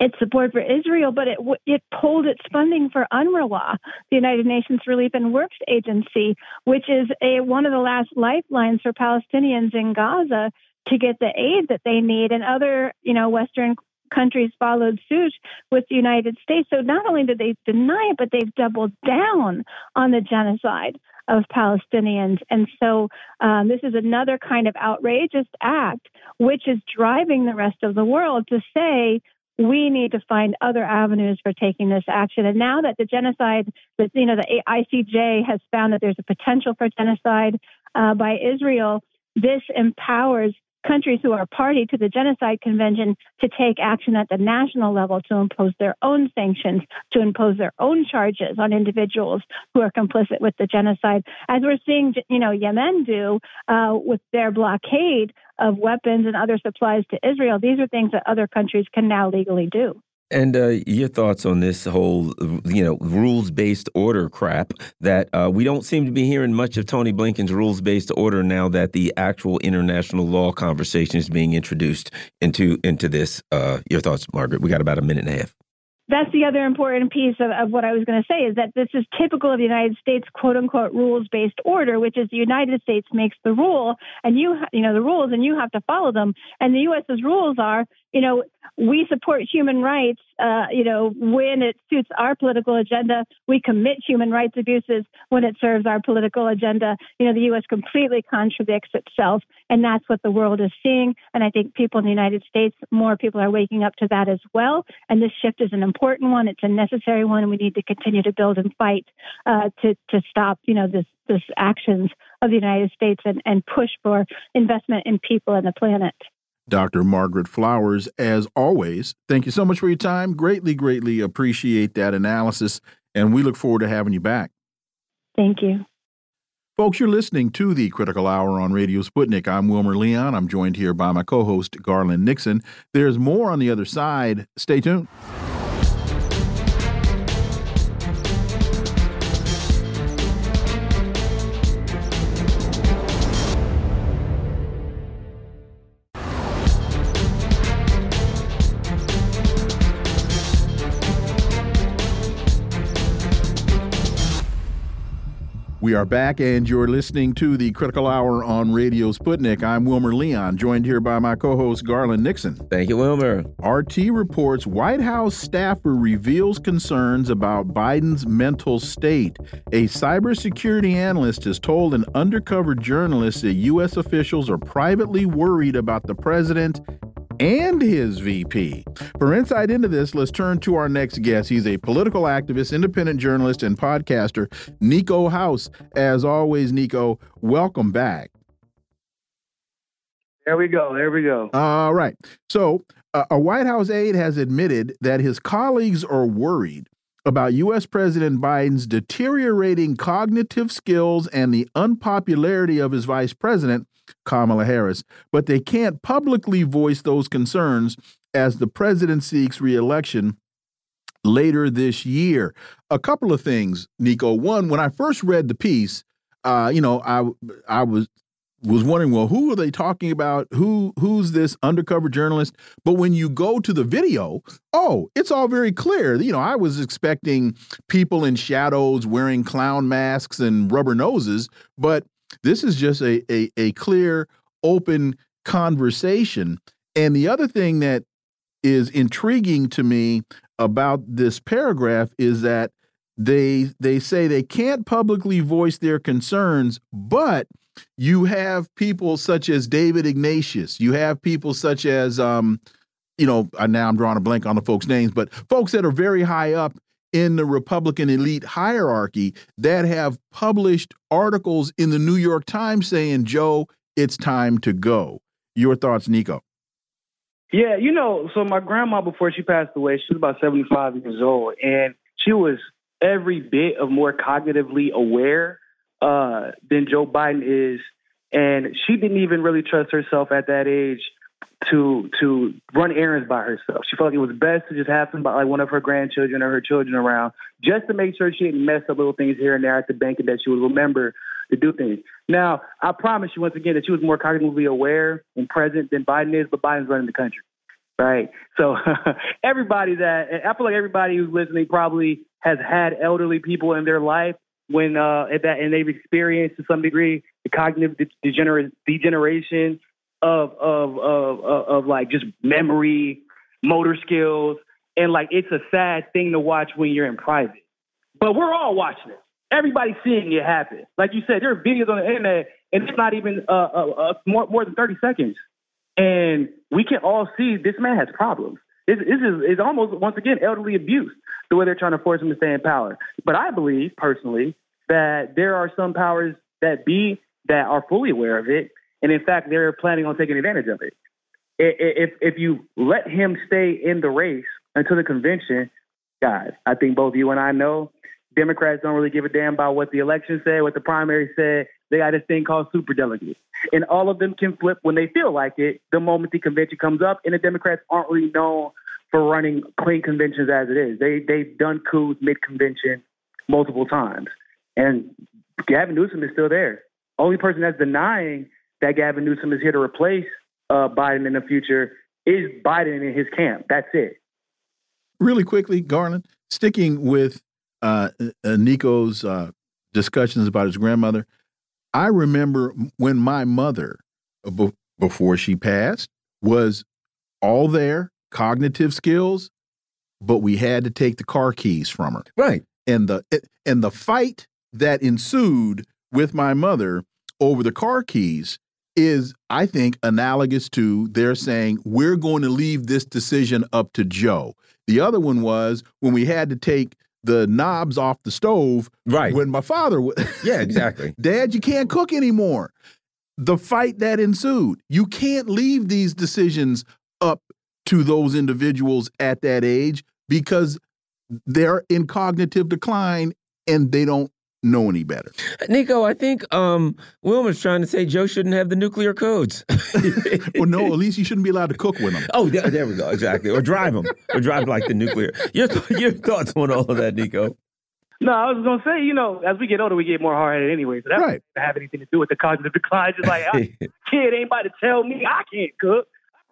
its support for Israel, but it it pulled its funding for UNRWA, the United Nations Relief and Works Agency, which is a one of the last lifelines for Palestinians in Gaza to get the aid that they need, and other you know Western countries followed suit with the United States. So not only did they deny it, but they've doubled down on the genocide of Palestinians. And so um, this is another kind of outrageous act, which is driving the rest of the world to say, we need to find other avenues for taking this action. And now that the genocide, that you know, the ICJ has found that there's a potential for genocide uh, by Israel, this empowers countries who are party to the Genocide Convention to take action at the national level to impose their own sanctions, to impose their own charges on individuals who are complicit with the genocide, as we're seeing, you know, Yemen do uh, with their blockade of weapons and other supplies to Israel. These are things that other countries can now legally do. And uh, your thoughts on this whole, you know, rules-based order crap that uh, we don't seem to be hearing much of Tony Blinken's rules-based order now that the actual international law conversation is being introduced into into this. Uh, your thoughts, Margaret? We got about a minute and a half that's the other important piece of, of what I was going to say is that this is typical of the United States quote unquote rules based order, which is the United States makes the rule and you, you know, the rules and you have to follow them. And the U.S.'s rules are, you know, we support human rights, uh, you know, when it suits our political agenda. We commit human rights abuses when it serves our political agenda. You know, the U.S. completely contradicts itself, and that's what the world is seeing. And I think people in the United States, more people are waking up to that as well. And this shift is an important one. It's a necessary one, and we need to continue to build and fight uh, to to stop, you know, this this actions of the United States and, and push for investment in people and the planet. Dr. Margaret Flowers, as always, thank you so much for your time. Greatly, greatly appreciate that analysis, and we look forward to having you back. Thank you. Folks, you're listening to the Critical Hour on Radio Sputnik. I'm Wilmer Leon. I'm joined here by my co host, Garland Nixon. There's more on the other side. Stay tuned. We are back, and you're listening to the Critical Hour on Radio Sputnik. I'm Wilmer Leon, joined here by my co host, Garland Nixon. Thank you, Wilmer. RT reports White House staffer reveals concerns about Biden's mental state. A cybersecurity analyst has told an undercover journalist that U.S. officials are privately worried about the president and his VP. For insight into this, let's turn to our next guest. He's a political activist, independent journalist, and podcaster, Niko House. As always, Niko, welcome back. There we go. There we go. All right. So, uh, a White House aide has admitted that his colleagues are worried about U.S. President Biden's deteriorating cognitive skills and the unpopularity of his vice president Kamala Harris, but they can't publicly voice those concerns as the president seeks reelection later this year. A couple of things, Niko. One, when I first read the piece, uh, you know, I I was was wondering, well, who are they talking about? Who who's this undercover journalist? But when you go to the video, oh, it's all very clear. You know, I was expecting people in shadows wearing clown masks and rubber noses, but this is just a, a, a clear, open conversation. And the other thing that is intriguing to me about this paragraph is that they they say they can't publicly voice their concerns, but you have people such as David Ignatius, you have people such as um, you know, now I'm drawing a blank on the folks' names, but folks that are very high up in the Republican elite hierarchy that have published articles in the New York Times saying, Joe, it's time to go. Your thoughts, Niko? Yeah, you know, so my grandma, before she passed away, she was about 75 years old, and she was every bit of more cognitively aware uh, than Joe Biden is and she didn't even really trust herself at that age to to run errands by herself. She felt like it was best to just have somebody like one of her grandchildren or her children around, just to make sure she didn't mess up little things here and there at the bank, and that she would remember to do things. Now, I promise you once again that she was more cognitively aware and present than Biden is, but Biden's running the country, right? So [LAUGHS] everybody that I feel like everybody who's listening probably has had elderly people in their life when uh, that and they've experienced to some degree the cognitive degener- degeneration of, of of of of like just memory, motor skills, and like it's a sad thing to watch when you're in private. But we're all watching it. Everybody's seeing it happen. Like you said, there are videos on the internet, and it's not even uh, uh, uh, more more than thirty seconds, and we can all see this man has problems. This, is is almost once again elderly abuse the way they're trying to force him to stay in power. But I believe personally that there are some powers that be that are fully aware of it, and in fact, they're planning on taking advantage of it. If if you let him stay in the race until the convention, guys, I think both you and I know Democrats don't really give a damn about what the election said, what the primary said. They got this thing called super delegates. And all of them can flip when they feel like it the moment the convention comes up. And the Democrats aren't really known for running clean conventions as it is. They they've done coups mid convention multiple times. And Gavin Newsom is still there. Only person that's denying that Gavin Newsom is here to replace uh, Biden in the future is Biden in his camp. That's it. Really quickly, Garland, sticking with uh, uh, Niko's uh, discussions about his grandmother, I remember when my mother, uh, before she passed, was all there, cognitive skills, but we had to take the car keys from her. Right. And the and the fight that ensued with my mother over the car keys is, I think, analogous to their saying, we're going to leave this decision up to Joe. The other one was when we had to take the knobs off the stove. Right. When my father was. Yeah, exactly. [LAUGHS] Dad, you can't cook anymore. The fight that ensued. You can't leave these decisions up to those individuals at that age because they're in cognitive decline and they don't know any better. Niko, I think um, Wilmer's trying to say Joe shouldn't have the nuclear codes. [LAUGHS] well, no, at least he shouldn't be allowed to cook with them. Oh, there, there we go. Exactly. Or drive them. Or drive like the nuclear. Your, your thoughts on all of that, Niko? No, I was gonna say, you know, as we get older, we get more hard headed anyway. So that right. doesn't have anything to do with the cognitive decline. Just like, [LAUGHS] kid ain't about to tell me I can't cook.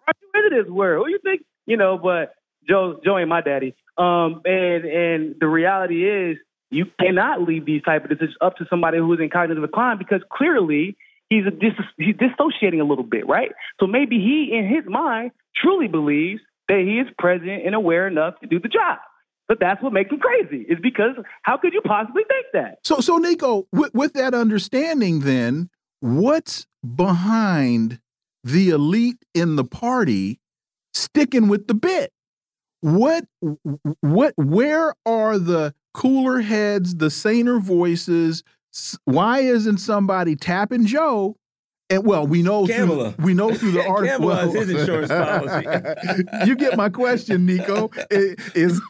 I brought you into this world. What do you think? You know, but Joe, Joe ain't my daddy. Um, and and the reality is, you cannot leave these type of decisions up to somebody who is in cognitive decline because clearly he's a dis- he's dissociating a little bit, right? So maybe he, in his mind, truly believes that he is present and aware enough to do the job. But that's what makes him crazy. Is because how could you possibly think that? So, so Niko, with, with that understanding, then what's behind the elite in the party sticking with the bit? What, what, where are the cooler heads, the saner voices. Why isn't somebody tapping Joe? And well, we know through, we know through the [LAUGHS] article. Well, his insurance [LAUGHS] policy. you get my question, Niko. Is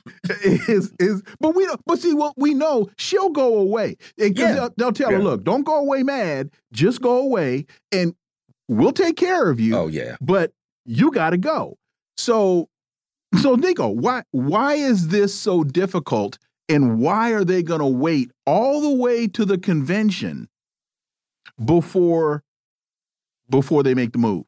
is is? But we don't. But see, what we know, she'll go away. And yeah. they'll, they'll, tell yeah. her, look, don't go away mad. Just go away, and we'll take care of you. Oh yeah. But you got to go. So, so Niko, why why is this so difficult? And why are they going to wait all the way to the convention before before they make the move?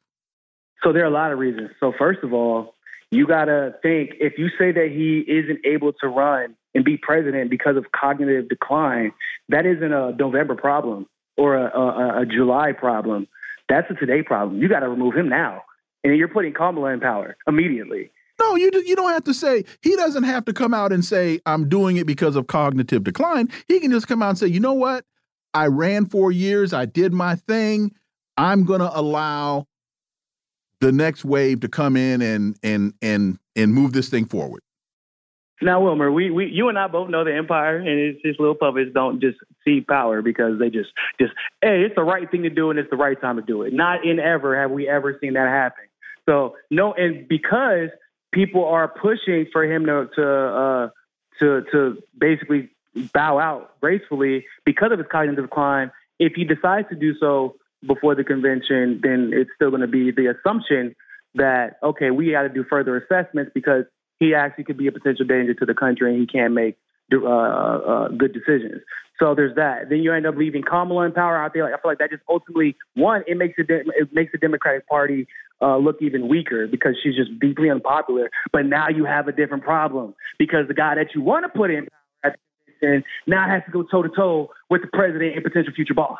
So there are a lot of reasons. So first of all, you got to think if you say that he isn't able to run and be president because of cognitive decline, that isn't a November problem or a, a, a July problem. That's a today problem. You got to remove him now. And you're putting Kamala in power immediately. No, you you don't have to say he doesn't have to come out and say I'm doing it because of cognitive decline. He can just come out and say, "You know what? I ran 4 years, I did my thing. I'm going to allow the next wave to come in and and and and move this thing forward." Now, Wilmer, we, we you and I both know the empire and its, its little puppets don't just see power because they just just hey, it's the right thing to do and it's the right time to do it. Not in ever have we ever seen that happen. So no, and because people are pushing for him to to uh, to to basically bow out gracefully because of his cognitive decline. If he decides to do so, before the convention, then it's still going to be the assumption that okay, we got to do further assessments because he actually could be a potential danger to the country and he can't make uh, uh, good decisions. So there's that. Then you end up leaving Kamala in power out there. Like, I feel like that just ultimately one, it makes it it makes the Democratic Party uh, look even weaker because she's just deeply unpopular. But now you have a different problem because the guy that you want to put in power now has to go toe to toe with the president and potential future boss.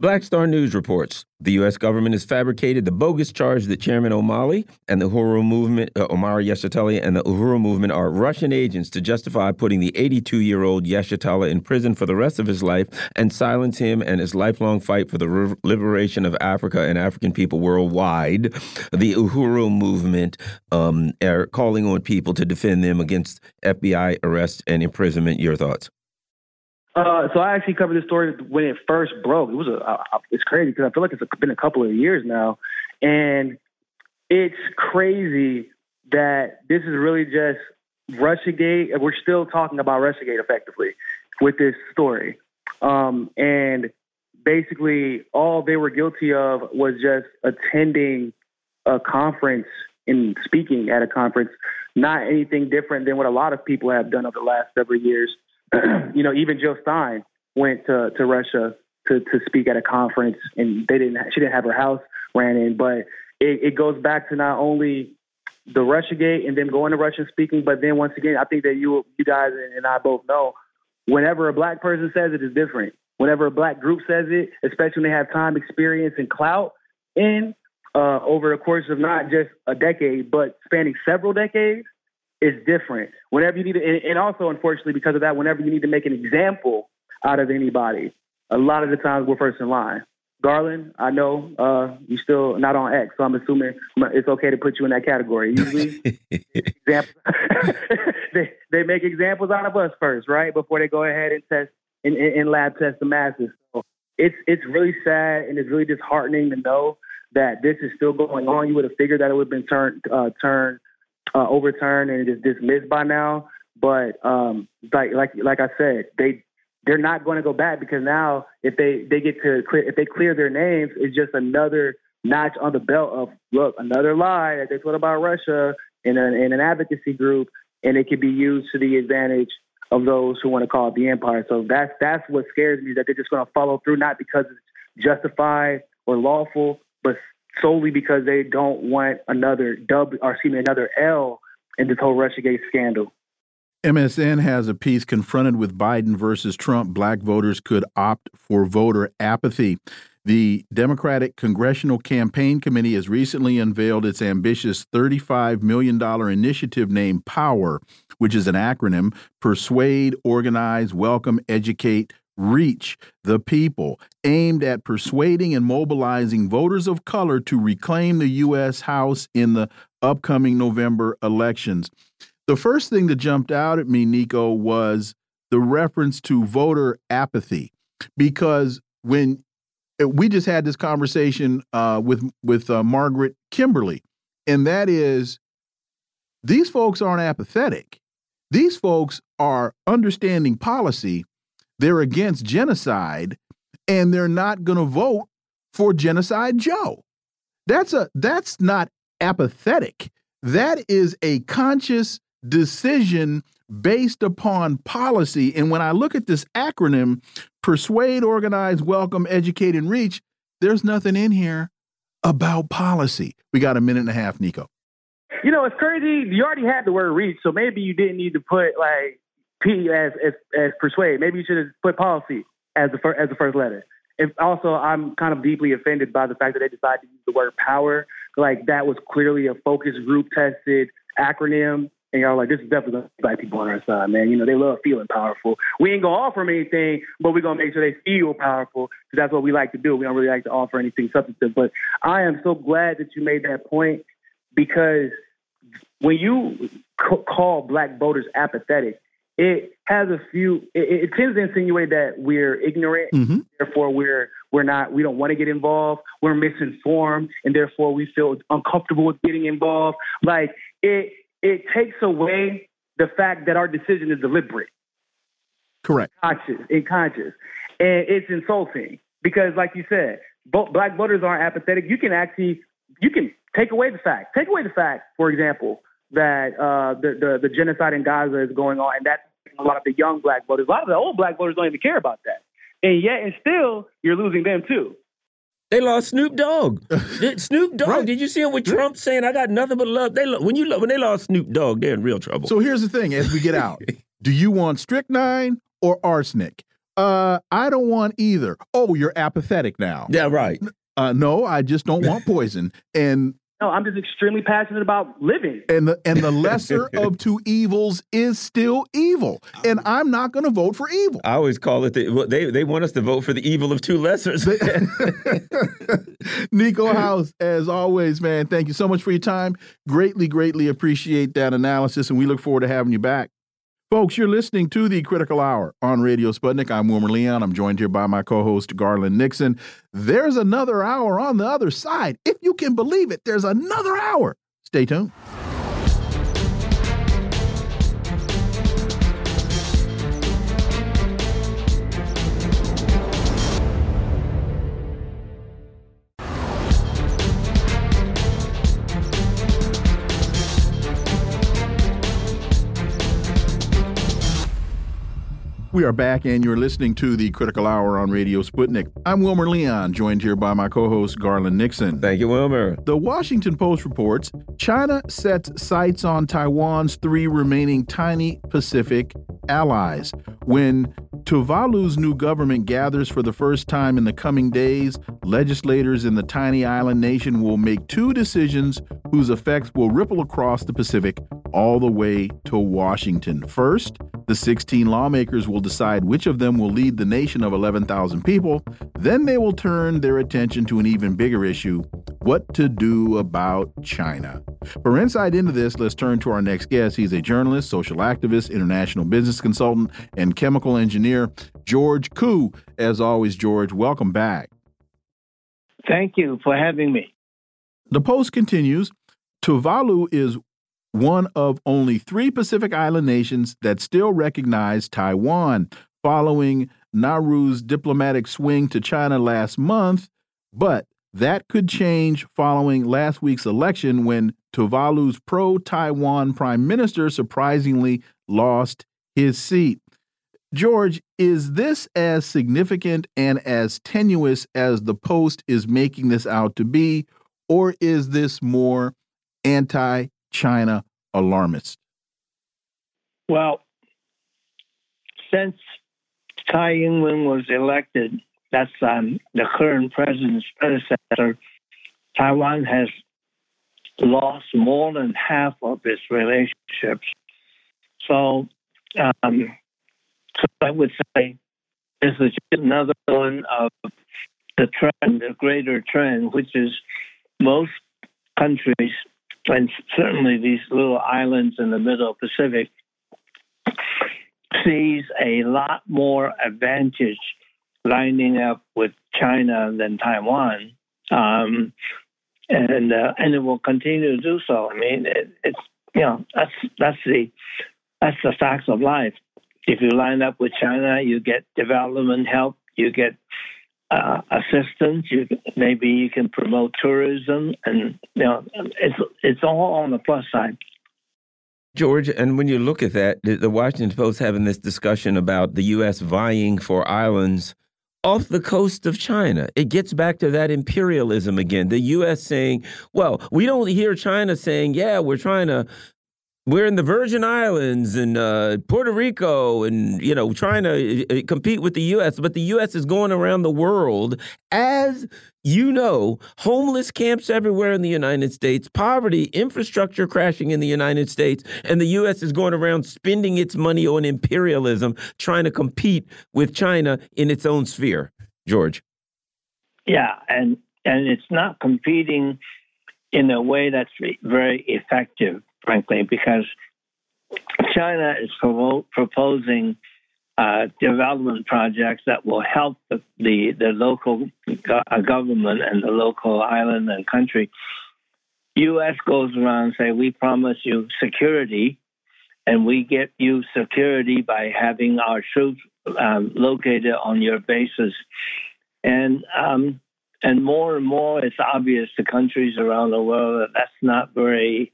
Black Star News reports the U.S. government has fabricated the bogus charge that Chairman Omali and the Uhuru movement, uh, Omar Yeshitela and the Uhuru movement are Russian agents to justify putting the 82 year old Yeshitela in prison for the rest of his life and silence him and his lifelong fight for the liberation of Africa and African people worldwide. The Uhuru movement um, are calling on people to defend them against FBI arrest and imprisonment. Your thoughts? Uh, so I actually covered this story when it first broke. It was a, uh, it's crazy because I feel like it's been a couple of years now, and it's crazy that this is really just RussiaGate. We're still talking about RussiaGate effectively with this story, um, and basically all they were guilty of was just attending a conference and speaking at a conference. Not anything different than what a lot of people have done over the last several years [CLEARS THROAT] you know, even Jill Stein went to, to Russia to, to speak at a conference and they didn't, she didn't have her house ran in, but it, it goes back to not only the Russia gate and them going to Russian speaking, but then once again, I think that you, you guys and I both know whenever a black person says it is different. Whenever a black group says it, especially when they have time, experience, and clout in uh, over the course of not just a decade, but spanning several decades, is different. Whenever you need to, and also unfortunately because of that, whenever you need to make an example out of anybody, a lot of the times we're first in line. Garland, I know uh, you still not on X, so I'm assuming it's okay to put you in that category. Usually, [LAUGHS] [LAUGHS] they they make examples out of us first, right, before they go ahead and test and, and lab test the masses. So it's it's really sad and it's really disheartening to know that this is still going on. You would have figured that it would have been turned uh, turned uh, overturned and just dismissed by now. But um, like like like I said, they they're not going to go back because now if they they get to clear if they clear their names, it's just another notch on the belt of look another lie that they told about Russia in an in an advocacy group, and it can be used to the advantage of those who want to call it the empire. So that's that's what scares me that they're just going to follow through, not because it's justified or lawful, but solely because they don't want another dub or excuse me another L in this whole RussiaGate scandal. MSN has a piece confronted with Biden versus Trump. Black voters could opt for voter apathy. The Democratic Congressional Campaign Committee has recently unveiled its ambitious $35 million initiative named POWER, which is an acronym Persuade, Organize, Welcome, Educate, reach the people, aimed at persuading and mobilizing voters of color to reclaim the U.S. House in the upcoming November elections. The first thing that jumped out at me, Niko, was the reference to voter apathy, because when eh, we just had this conversation uh, with with uh, Margaret Kimberley, and that is these folks aren't apathetic. These folks are understanding policy they're against genocide and they're not going to vote for genocide Joe. That's a that's not apathetic. That is a conscious decision based upon policy. And when I look at this acronym, persuade, organize, welcome, educate, and reach, there's nothing in here about policy. We got a minute and a half, Niko. You know, it's crazy. You already had the word reach, so maybe you didn't need to put like P as as, as persuade. Maybe you should have put policy as the first as the first letter. If also, I'm kind of deeply offended by the fact that they decided to use the word power. Like that was clearly a focus group tested acronym. And y'all like, this is definitely gonna black people on our side, man. You know, they love feeling powerful. We ain't gonna offer them anything, but we're gonna make sure they feel powerful because that's what we like to do. We don't really like to offer anything substantive. But I am so glad that you made that point because when you call black voters apathetic, it has a few. It, it tends to insinuate that we're ignorant, mm-hmm. therefore we're we're not. We don't want to get involved. We're misinformed, and therefore we feel uncomfortable with getting involved. Like it, it takes away the fact that our decision is deliberate, correct, conscious, and conscious, and it's insulting because, like you said, black voters aren't apathetic. You can actually you can take away the fact. Take away the fact, for example, that uh, the, the the genocide in Gaza is going on, and that a lot of the young black voters, a lot of the old black voters don't even care about that, and yet and still you're losing them too. They lost Snoop Dogg. [LAUGHS] Snoop Dogg. Right. Did you see him with Trump saying, "I got nothing but love"? They when you when they lost Snoop Dogg, they're in real trouble. So here's the thing: as we get out, [LAUGHS] do you want strychnine or arsenic? Uh, I don't want either. Oh, you're apathetic now. Yeah, right. Uh, no, I just don't want poison. And no, I'm just extremely passionate about living. And the and the [LAUGHS] lesser of two evils is still evil. And I'm not going to vote for evil. I always call it the, they they want us to vote for the evil of two lessers. [LAUGHS] [LAUGHS] Niko House, as always, man, thank you so much for your time. Greatly, greatly appreciate that analysis, and we look forward to having you back. Folks, you're listening to the Critical Hour on Radio Sputnik. I'm Wilmer Leon. I'm joined here by my co host, Garland Nixon. There's another hour on the other side. If you can believe it, there's another hour. Stay tuned. We are back, and you're listening to the Critical Hour on Radio Sputnik. I'm Wilmer Leon, joined here by my co host, Garland Nixon. Thank you, Wilmer. The Washington Post reports China sets sights on Taiwan's three remaining tiny Pacific allies. When Tuvalu's new government gathers for the first time in the coming days, legislators in the tiny island nation will make two decisions whose effects will ripple across the Pacific all the way to Washington. First, the 16 lawmakers will decide which of them will lead the nation of 11,000 people. Then they will turn their attention to an even bigger issue what to do about China. For insight into this, let's turn to our next guest. He's a journalist, social activist, international business consultant, and chemical engineer, George Koo. As always, George, welcome back. Thank you for having me. The Post continues Tuvalu is one of only three Pacific Island nations that still recognize Taiwan following Nauru's diplomatic swing to China last month, but that could change following last week's election when Tuvalu's pro Taiwan prime minister surprisingly lost his seat. George, is this as significant and as tenuous as the Post is making this out to be, or is this more anti China alarmist? Well, since Tsai Ing wen was elected, that's um, the current president's predecessor, Taiwan has lost more than half of its relationships. So, um, I would say this is another one of the trend, the greater trend, which is most countries and certainly these little islands in the middle Pacific sees a lot more advantage lining up with China than Taiwan, um, and uh, and it will continue to do so. I mean, it, it's you know that's that's the that's the facts of life. If you line up with China, you get development help, you get uh, assistance. You maybe you can promote tourism, and you know it's it's all on the plus side. George, and when you look at that, the Washington Post having this discussion about the U.S. vying for islands off the coast of China. It gets back to that imperialism again. The U.S. saying, well, we don't hear China saying, yeah, we're trying to we're in the Virgin Islands and uh, Puerto Rico and, you know, trying to uh, compete with the U.S., but the U.S. is going around the world as you know, homeless camps everywhere in the United States, poverty, infrastructure crashing in the United States, and the U.S. is going around spending its money on imperialism, trying to compete with China in its own sphere. George. Yeah, and and it's not competing in a way that's very effective frankly, because China is pro- proposing uh, development projects that will help the, the, the local go- uh, government and the local island and country. U.S. goes around and say, we promise you security, and we get you security by having our troops um, located on your bases. and um, and more and more it's obvious to countries around the world that that's not very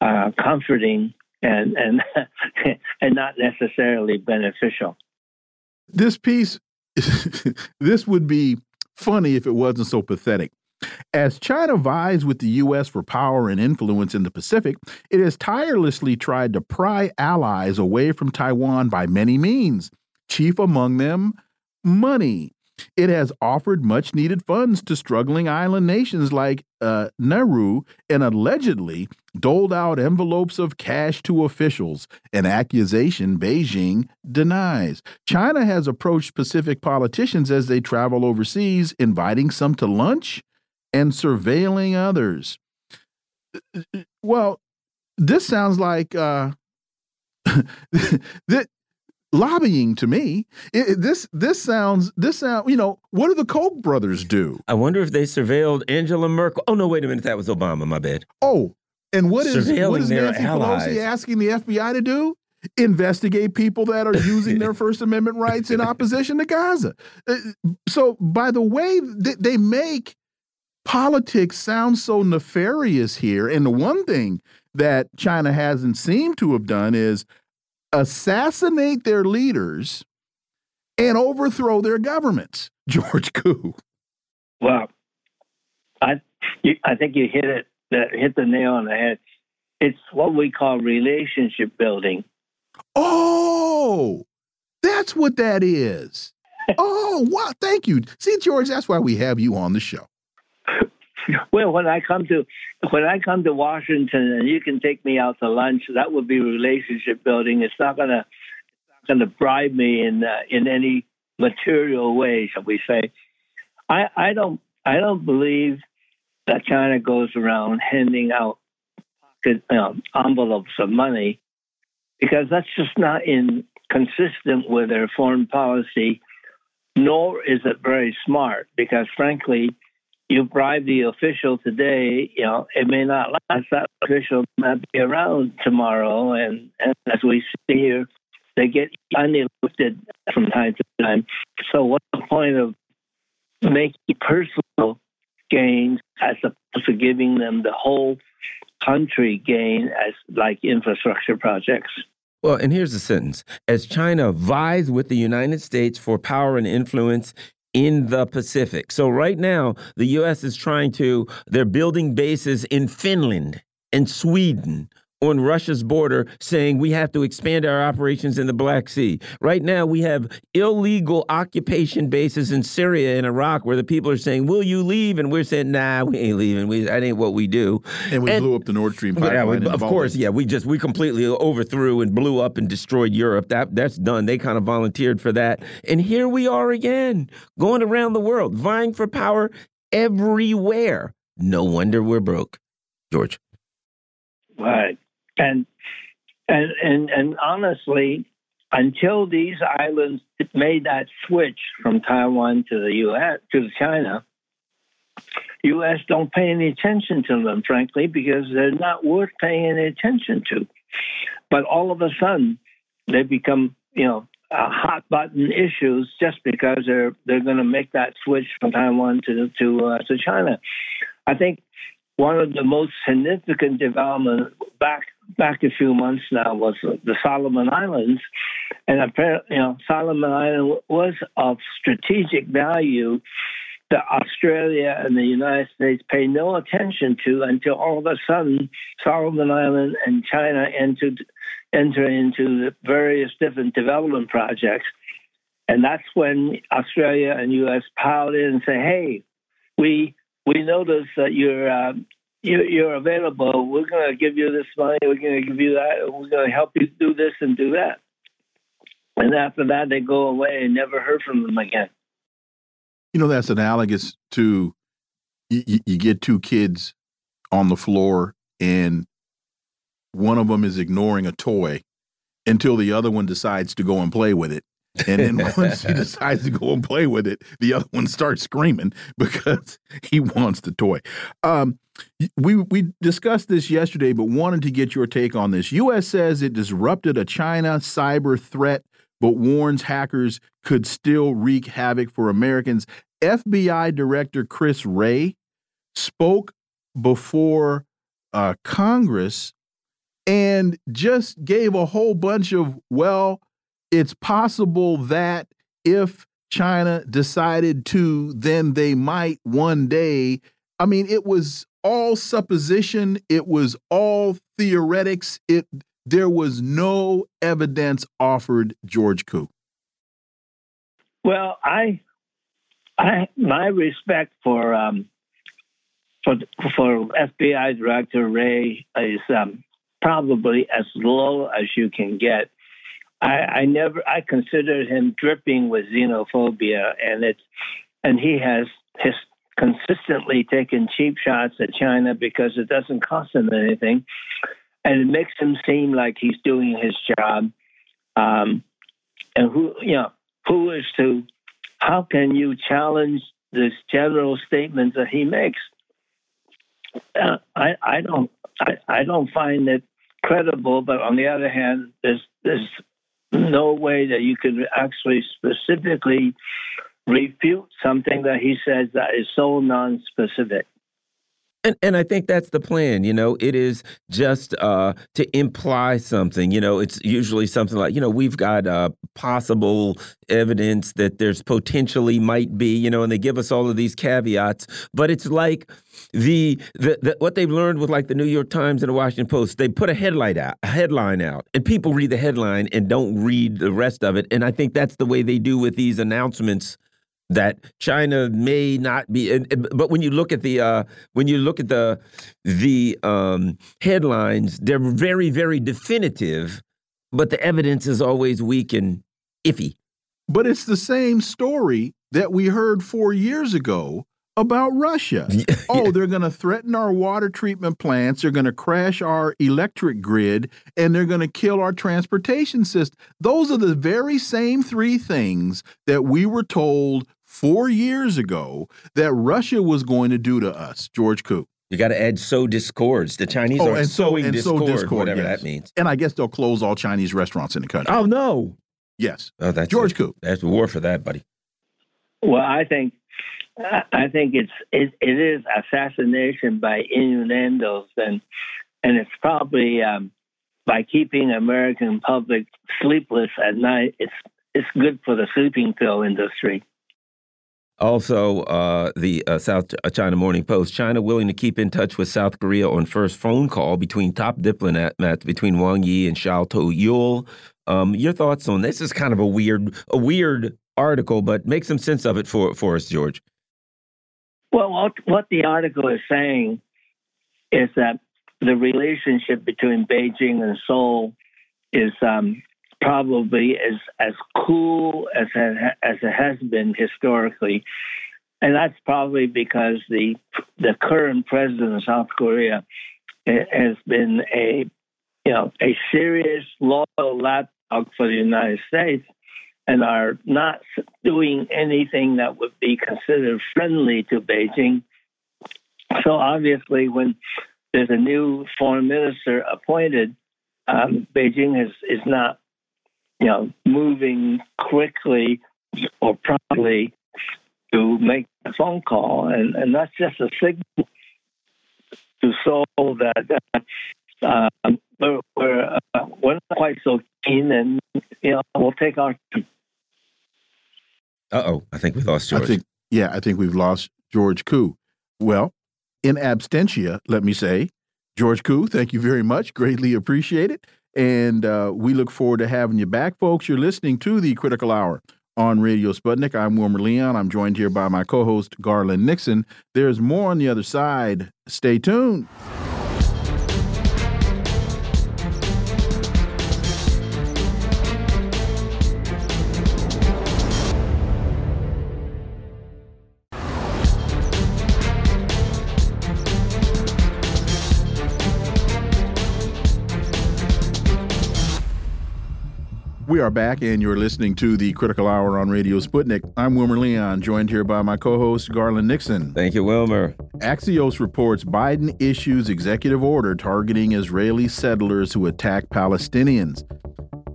uh, comforting and and [LAUGHS] and not necessarily beneficial. This piece, [LAUGHS] this would be funny if it wasn't so pathetic. As China vies with the U.S. for power and influence in the Pacific, it has tirelessly tried to pry allies away from Taiwan by many means, chief among them, money. It has offered much needed funds to struggling island nations like uh, Nauru and allegedly doled out envelopes of cash to officials, an accusation Beijing denies. China has approached Pacific politicians as they travel overseas, inviting some to lunch and surveilling others. Well, this sounds like uh, [LAUGHS] lobbying to me. It, it, this this sounds this sound you know what do the Koch brothers do? I wonder if they surveilled Angela Merkel. Oh no, wait a minute, that was Obama. My bad. Oh, and what is what is Nancy allies. Pelosi asking the FBI to do? Investigate people that are using their [LAUGHS] First Amendment rights in opposition to Gaza. Uh, so, by the way, they make politics sound so nefarious here. And the one thing that China hasn't seemed to have done is assassinate their leaders and overthrow their governments. [LAUGHS] George Koo. Well, I I think you hit it uh, hit the nail on the head. It's what we call relationship building. Oh, that's what that is. [LAUGHS] oh, wow! Thank you. See, George, that's why we have you on the show. [LAUGHS] well, when I come to when I come to Washington and you can take me out to lunch, that would be relationship building. It's not gonna it's not gonna bribe me in uh, in any material way, shall we say? I I don't I don't believe that China goes around handing out pocket um, envelopes of money because that's just not in consistent with their foreign policy. Nor is it very smart because, frankly, you bribe the official today, you know, it may not last. That official might be around tomorrow, and, and as we see here, they get unelected from time to time. So, what's the point of making personal gains as opposed to giving them the whole country gain as like infrastructure projects? Well, and here's the sentence. As China vies with the United States for power and influence in the Pacific. So right now, the U.S. is trying to, they're building bases in Finland and Sweden on Russia's border saying we have to expand our operations in the Black Sea. Right now, we have illegal occupation bases in Syria and Iraq where the people are saying, Will you leave? And we're saying, Nah, we ain't leaving. We, that ain't what we do. And we and, blew up the Nord Stream pipeline. Yeah, of course, yeah. We just, we completely overthrew and blew up and destroyed Europe. That That's done. They kind of volunteered for that. And here we are again, going around the world, vying for power everywhere. No wonder we're broke. George. Right. And and and and honestly, until these islands made that switch from Taiwan to the U.S. to China, U.S. don't pay any attention to them, frankly, because they're not worth paying any attention to. But all of a sudden, they become, you know, hot button issues just because they're they're going to make that switch from Taiwan to to uh, to China. I think one of the most significant developments back back a few months now was the Solomon Islands, and apparently, you know, Solomon Island was of strategic value that Australia and the United States pay no attention to until all of a sudden Solomon Island and China entered enter into the various different development projects. And that's when Australia and US piled in and say, hey, we we notice that you're uh, you, are available. We're going to give you this money. We're going to give you that. We're going to help you do this and do that. And after that, they go away and never heard from them again. You know, that's analogous to you, you get two kids on the floor and one of them is ignoring a toy until the other one decides to go and play with it. And then [LAUGHS] once he decides to go and play with it, the other one starts screaming [LAUGHS] because he wants the toy. Um, we we discussed this yesterday, but wanted to get your take on this. U.S. says it disrupted a China cyber threat, but warns hackers could still wreak havoc for Americans. FBI Director Chris Wray spoke before uh, Congress and just gave a whole bunch of, well, it's possible that if China decided to, then they might one day. I mean, it was all supposition, it was all theoretics. It there was no evidence offered, George Koo. Well, I, I, my respect for um, for for FBI Director Wray is um, probably as low as you can get. I, I never, I consider him dripping with xenophobia, and it's, and he has his consistently taken cheap shots at China because it doesn't cost him anything, and it makes him seem like he's doing his job. Um, and who, you know, who is to? How can you challenge this general statement that he makes? Uh, I, I don't, I, I don't find it credible. But on the other hand, there's there's no way that you can actually specifically refute something that he says that is so non-specific. And, and I think that's the plan. You know, it is just uh, to imply something. You know, it's usually something like, you know, we've got uh, possible evidence that there's potentially might be, you know, and they give us all of these caveats. But it's like the, the, the what they've learned with like the New York Times and the Washington Post. They put a headline out, a headline out, and people read the headline and don't read the rest of it. And I think that's the way they do with these announcements that China may not be. But when you look at the uh, when you look at the the um, headlines, they're very very definitive, but the evidence is always weak and iffy. But it's the same story that we heard four years ago about Russia. [LAUGHS] oh, they're going to threaten our water treatment plants, they're going to crash our electric grid, and they're going to kill our transportation system. Those are the very same three things that we were told four years ago that Russia was going to do to us, George Koo. You got to add sow discords. The Chinese oh, are and sowing so, and discord, so discord, whatever yes. that means. And I guess they'll close all Chinese restaurants in the country. Oh no! Yes. Oh, that's George Koo. That's the war for that, buddy. Well, I think I think it's it, it is assassination by innuendos, and and it's probably um, by keeping American public sleepless at night. It's it's good for the sleeping pill industry. Also, uh, the uh, South China Morning Post: China willing to keep in touch with South Korea on first phone call between top diplomats between Wang Yi and Cho Tae-yul. Um, your thoughts on this? Is kind of a weird, a weird article, but make some sense of it for for us, George. Well, what, what the article is saying is that the relationship between Beijing and Seoul is um, probably as as cool as it, as it has been historically, and that's probably because the the current president of South Korea has been a you know a serious loyal lapdog for the United States and are not doing anything that would be considered friendly to Beijing. So obviously, when there's a new foreign minister appointed, um, Beijing is is not you know, moving quickly or promptly to make a phone call, and, and that's just a signal to Seoul that uh, we're we're, uh, we're not quite so keen, and you know we'll take our. Uh oh, I think we lost George. I think, yeah, I think we've lost George Koo. Well, in absentia, let me say, George Koo, thank you very much. Greatly appreciate it. And uh, we look forward to having you back, folks. You're listening to the Critical Hour on Radio Sputnik. I'm Wilmer Leon. I'm joined here by my co host, Garland Nixon. There's more on the other side. Stay tuned. We are back, and you're listening to the Critical Hour on Radio Sputnik. I'm Wilmer Leon, joined here by my co host, Garland Nixon. Thank you, Wilmer. Axios reports Biden issues executive order targeting Israeli settlers who attack Palestinians.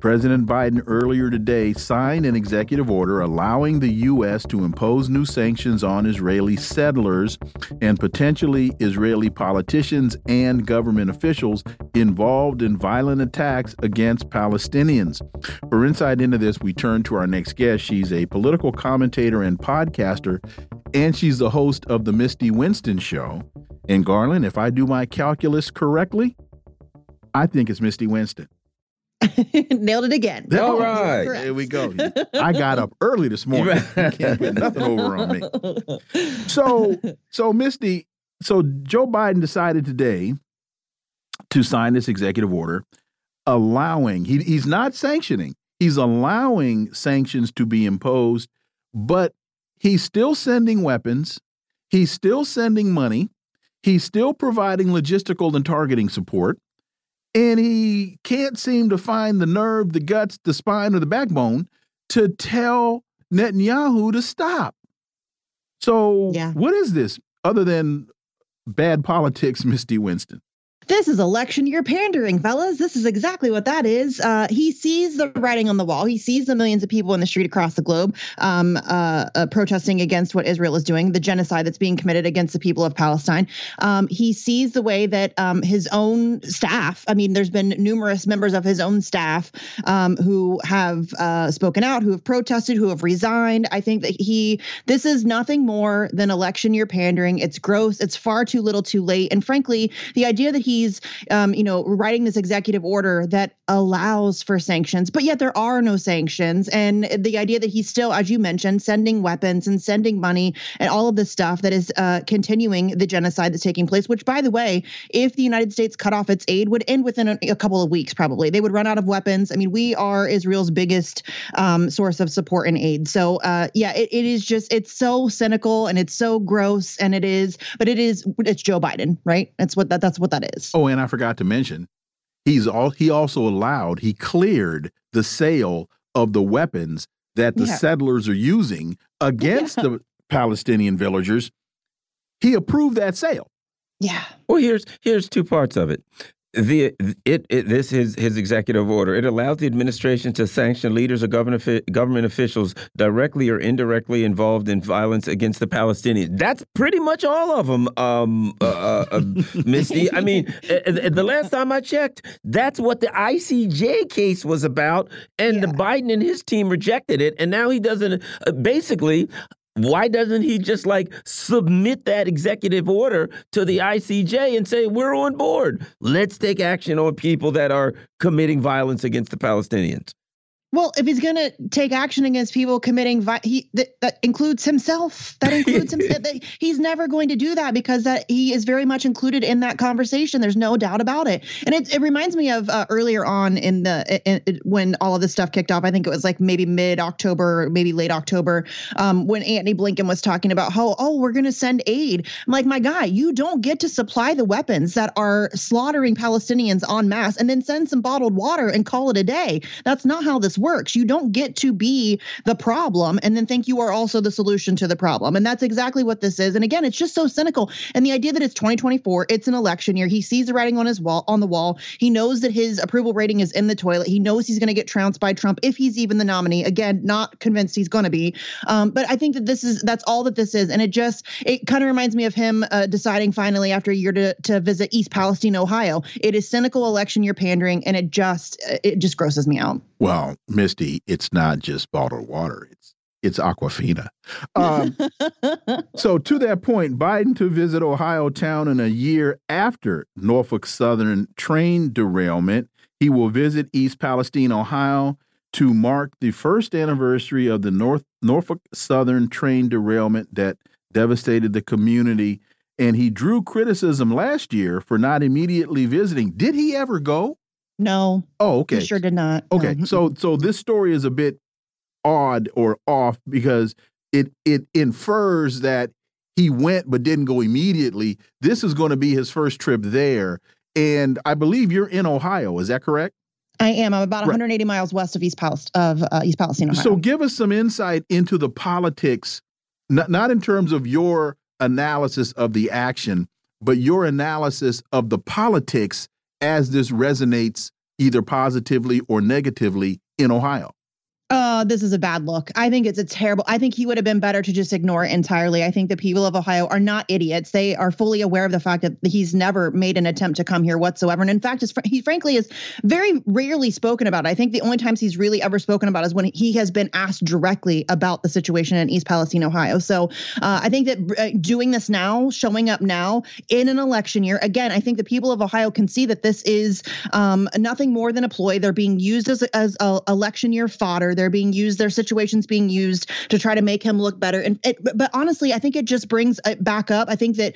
President Biden earlier today signed an executive order allowing the U.S. to impose new sanctions on Israeli settlers and potentially Israeli politicians and government officials involved in violent attacks against Palestinians. For insight into this, we turn to our next guest. She's a political commentator and podcaster, and she's the host of The Misty Winston Show. And Garland, if I do my calculus correctly, I think it's Misty Winston. [LAUGHS] Nailed it again. All right. There we go. [LAUGHS] I got up early this morning. Can't put nothing over on me. [LAUGHS] So, so Misty, so Joe Biden decided today to sign this executive order allowing, he, he's not sanctioning, he's allowing sanctions to be imposed, but he's still sending weapons, he's still sending money, he's still providing logistical and targeting support and he can't seem to find the nerve, the guts, the spine, or the backbone to tell Netanyahu to stop. So, yeah. what is this other than bad politics, [LAUGHS] Misty Winston? This is election year pandering, fellas. This is exactly what that is. Uh, he sees the writing on the wall. He sees the millions of people in the street across the globe um, uh, uh, protesting against what Israel is doing, the genocide that's being committed against the people of Palestine. Um, he sees the way that um, his own staff, I mean, there's been numerous members of his own staff um, who have uh, spoken out, who have protested, who have resigned. I think that he, this is nothing more than election year pandering. It's gross. It's far too little too late. And frankly, the idea that he he's um, you know writing this executive order that allows for sanctions but yet there are no sanctions. And the idea that he's still as you mentioned sending weapons and sending money and all of this stuff that is uh, continuing the genocide that's taking place which by the way if the united states cut off its aid would end within a, a couple of weeks probably. They would run out of weapons. I mean we are israel's biggest um, source of support and aid. So uh, yeah it, it is just it's so cynical and it's so gross and it is but it is it's joe biden right? That's what that, that's what that is Oh, and I forgot to mention, he's all he also allowed, he cleared the sale of the weapons that the Yeah. settlers are using against the Palestinian villagers. He approved that sale. yeah Well, here's here's two parts of it. The it, it this is his executive order. It allows the administration to sanction leaders or government government officials directly or indirectly involved in violence against the Palestinians. That's pretty much all of them, um, uh, uh, uh, Misty. I mean, uh, [LAUGHS] uh, the last time I checked, that's what the ICJ case was about, and the Biden and his team rejected it, and now he doesn't. Uh, basically, why doesn't he just like submit that executive order to the ICJ and say we're on board? Let's take action on people that are committing violence against the Palestinians. Well, if he's going to take action against people committing, vi- he that, that includes himself. That includes him. that, [LAUGHS] he's never going to do that because that he is very much included in that conversation. There's no doubt about it. And it, it reminds me of uh, earlier on in the in, in- when all of this stuff kicked off. I think it was like maybe mid October, maybe late October, um, when Anthony Blinken was talking about how oh we're going to send aid. I'm like my guy, you don't get to supply the weapons that are slaughtering Palestinians en masse and then send some bottled water and call it a day. That's not how this works. You don't get to be the problem and then think you are also the solution to the problem. And that's exactly what this is. And again, it's just so cynical. And the idea that it's 2024, it's an election year. He sees the writing on his wall on the wall. He knows that his approval rating is in the toilet. He knows he's going to get trounced by Trump if he's even the nominee. Again, not convinced he's going to be. Um, but I think that this is that's all that this is. And it just it kind of reminds me of him uh, deciding finally after a year to to visit East Palestine, Ohio. It is cynical election year pandering, and it just it just grosses me out. Well, Misty, it's not just bottled water. It's it's Aquafina. Um, so [LAUGHS] to that point, Biden to visit Ohio town in a year after Norfolk Southern train derailment. He will visit East Palestine, Ohio to mark the first anniversary of the North Norfolk Southern train derailment that devastated the community. And he drew criticism last year for not immediately visiting. Did he ever go? No, Oh, okay. he sure did not. Okay, No. so so this story is a bit odd or off because it it infers that he went but didn't go immediately. This is going to be his first trip there, and I believe you're in Ohio. Is that correct? I am. I'm about Right. 180 miles west of East Palest of uh, East Palestine, Ohio. So give us some insight into the politics, not not in terms of your analysis of the action, but your analysis of the politics as this resonates either positively or negatively in Ohio? Uh, this is a bad look. I think it's a terrible. I think he would have been better to just ignore it entirely. I think the people of Ohio are not idiots. They are fully aware of the fact that he's never made an attempt to come here whatsoever. And in fact, he frankly is very rarely spoken about. I think the only times he's really ever spoken about is when he has been asked directly about the situation in East Palestine, Ohio. So uh, I think that uh, doing this now, showing up now in an election year, again, I think the people of Ohio can see that this is um, nothing more than a ploy. They're being used as, as a election year fodder. They're being used, their situations being used to try to make him look better. And it, but honestly, I think it just brings it back up. I think that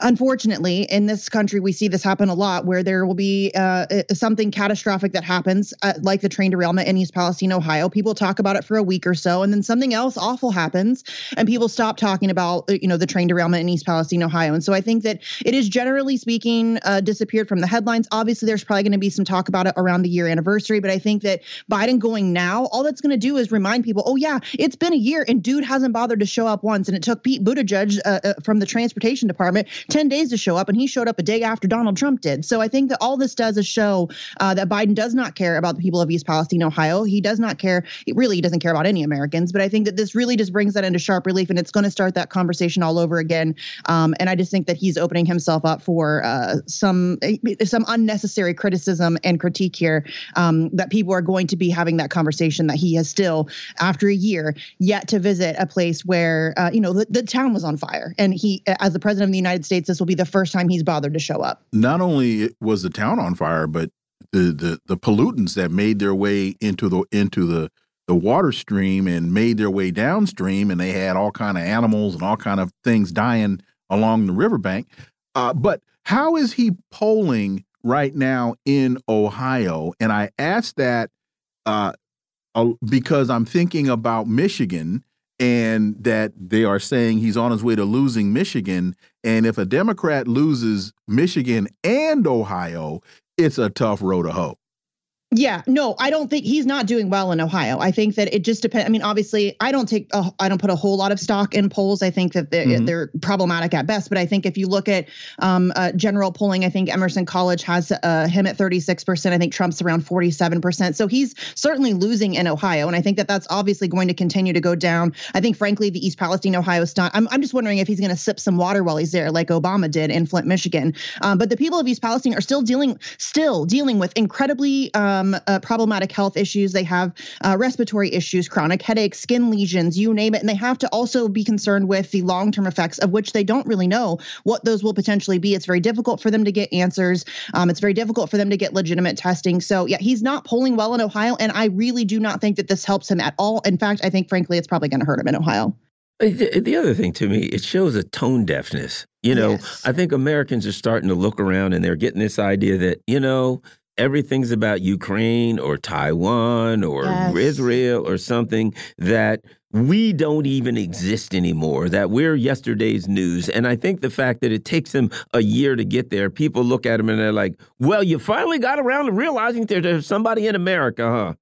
unfortunately in this country we see this happen a lot, where there will be uh, something catastrophic that happens, uh, like the train derailment in East Palestine, Ohio. People talk about it for a week or so, and then something else awful happens, and people stop talking about uh, you know the train derailment in East Palestine, Ohio. And so I think that it is generally speaking uh, disappeared from the headlines. Obviously, there's probably going to be some talk about it around the year anniversary, but I think that Biden going now, all that's going to do is remind people, oh yeah, it's been a year and dude hasn't bothered to show up once, and it took Pete Buttigieg uh, uh, from the transportation department ten days to show up, and he showed up a day after Donald Trump did. So I think that all this does is show uh, that Biden does not care about the people of East Palestine, Ohio. He does not care. He really doesn't care about any Americans. But I think that this really just brings that into sharp relief, and it's going to start that conversation all over again. Um, and I just think that he's opening himself up for uh, some some unnecessary criticism and critique here. Um, that people are going to be having that conversation that he has still still, after a year, yet to visit a place where, uh, you know, the, the town was on fire. And he, as the president of the United States, this will be the first time he's bothered to show up. Not only was the town on fire, but the the, the pollutants that made their way into the into the the water stream and made their way downstream, and they had all kind of animals and all kind of things dying along the riverbank. Uh, but how is he polling right now in Ohio? And I asked that uh, because I'm thinking about Michigan and that they are saying he's on his way to losing Michigan. And if a Democrat loses Michigan and Ohio, it's a tough road to hoe. Yeah, no, I don't think he's not doing well in Ohio. I think that it just depends. I mean, obviously, I don't take, I don't put a whole lot of stock in polls. I think that they're, mm -hmm. they're problematic at best. But I think if you look at um, uh, general polling, I think Emerson College has uh, him at 36%. I think Trump's around 47%. So he's certainly losing in Ohio. And I think that that's obviously going to continue to go down. I think, frankly, the East Palestine, Ohio stunt, I'm, I'm just wondering if he's going to sip some water while he's there, like Obama did in Flint, Michigan. Um, but the people of East Palestine are still dealing, still dealing with incredibly um, um, uh, problematic health issues. They have uh, respiratory issues, chronic headaches, skin lesions, you name it. And they have to also be concerned with the long term effects of which they don't really know what those will potentially be. It's very difficult for them to get answers. Um, it's very difficult for them to get legitimate testing. So, yeah, he's not polling well in Ohio. And I really do not think that this helps him at all. In fact, I think, frankly, it's probably going to hurt him in Ohio. The other thing to me, it shows a tone deafness. You know, yes. I think Americans are starting to look around and they're getting this idea that, you know, everything's about Ukraine or Taiwan or yes. Israel or something that we don't even exist anymore, that we're yesterday's news. And I think the fact that it takes them a year to get there, people look at them and they're like, well, you finally got around to realizing there's somebody in America, huh?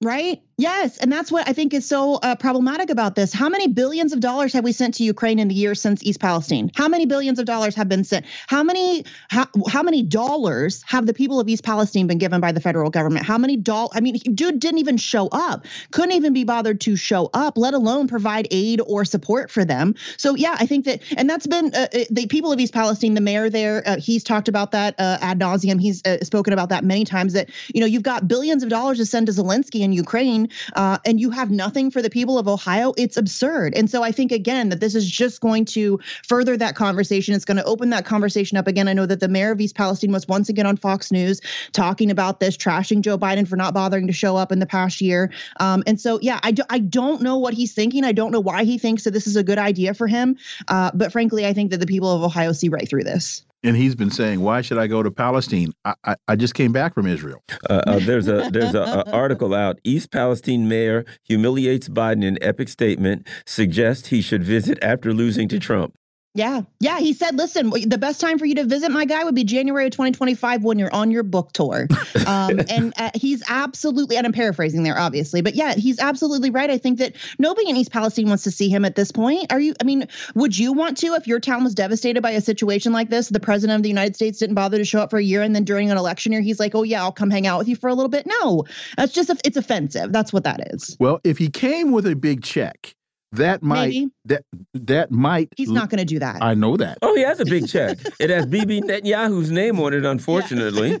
Right? Yes, and that's what I think is so uh, problematic about this. How many billions of dollars have we sent to Ukraine in the year since East Palestine? How many billions of dollars have been sent? How many how, how many dollars have the people of East Palestine been given by the federal government? How many doll? I mean, dude didn't even show up. Couldn't even be bothered to show up, let alone provide aid or support for them. So yeah, I think that, and that's been uh, uh the people of East Palestine. The mayor there, uh, he's talked about that uh, ad nauseum. He's uh, spoken about that many times. That you know, you've got billions of dollars to send to Zelensky in Ukraine uh, and you have nothing for the people of Ohio, it's absurd. And so I think, again, that this is just going to further that conversation. It's going to open that conversation up again. I know that the mayor of East Palestine was once again on Fox News talking about this, trashing Joe Biden for not bothering to show up in the past year. Um, and so, yeah, I, do, I don't know what he's thinking. I don't know why he thinks that this is a good idea for him. Uh, but frankly, I think that the people of Ohio see right through this and he's been saying, "Why should I go to Palestine? I, I, I just came back from Israel." Uh, uh, there's a there's a, a, article out. East Palestine mayor humiliates Biden in epic statement. Suggests he should visit after losing to Trump. Yeah. Yeah. He said, listen, the best time for you to visit my guy would be January of 2025 when you're on your book tour. [LAUGHS] Um, and uh, he's absolutely, and I'm paraphrasing there, obviously, but yeah, he's absolutely right. I think that nobody in East Palestine wants to see him at this point. Are you, I mean, would you want to, if your town was devastated by a situation like this, the president of the United States didn't bother to show up for a year and then during an election year, he's like, oh, yeah, I'll come hang out with you for a little bit? No, that's just, it's offensive. That's what that is. Well, if he came with a big check, that might Maybe. that that might He's not going to do that. I know that. Oh, he has a big check. It has BB [LAUGHS] Netanyahu's name on it, unfortunately.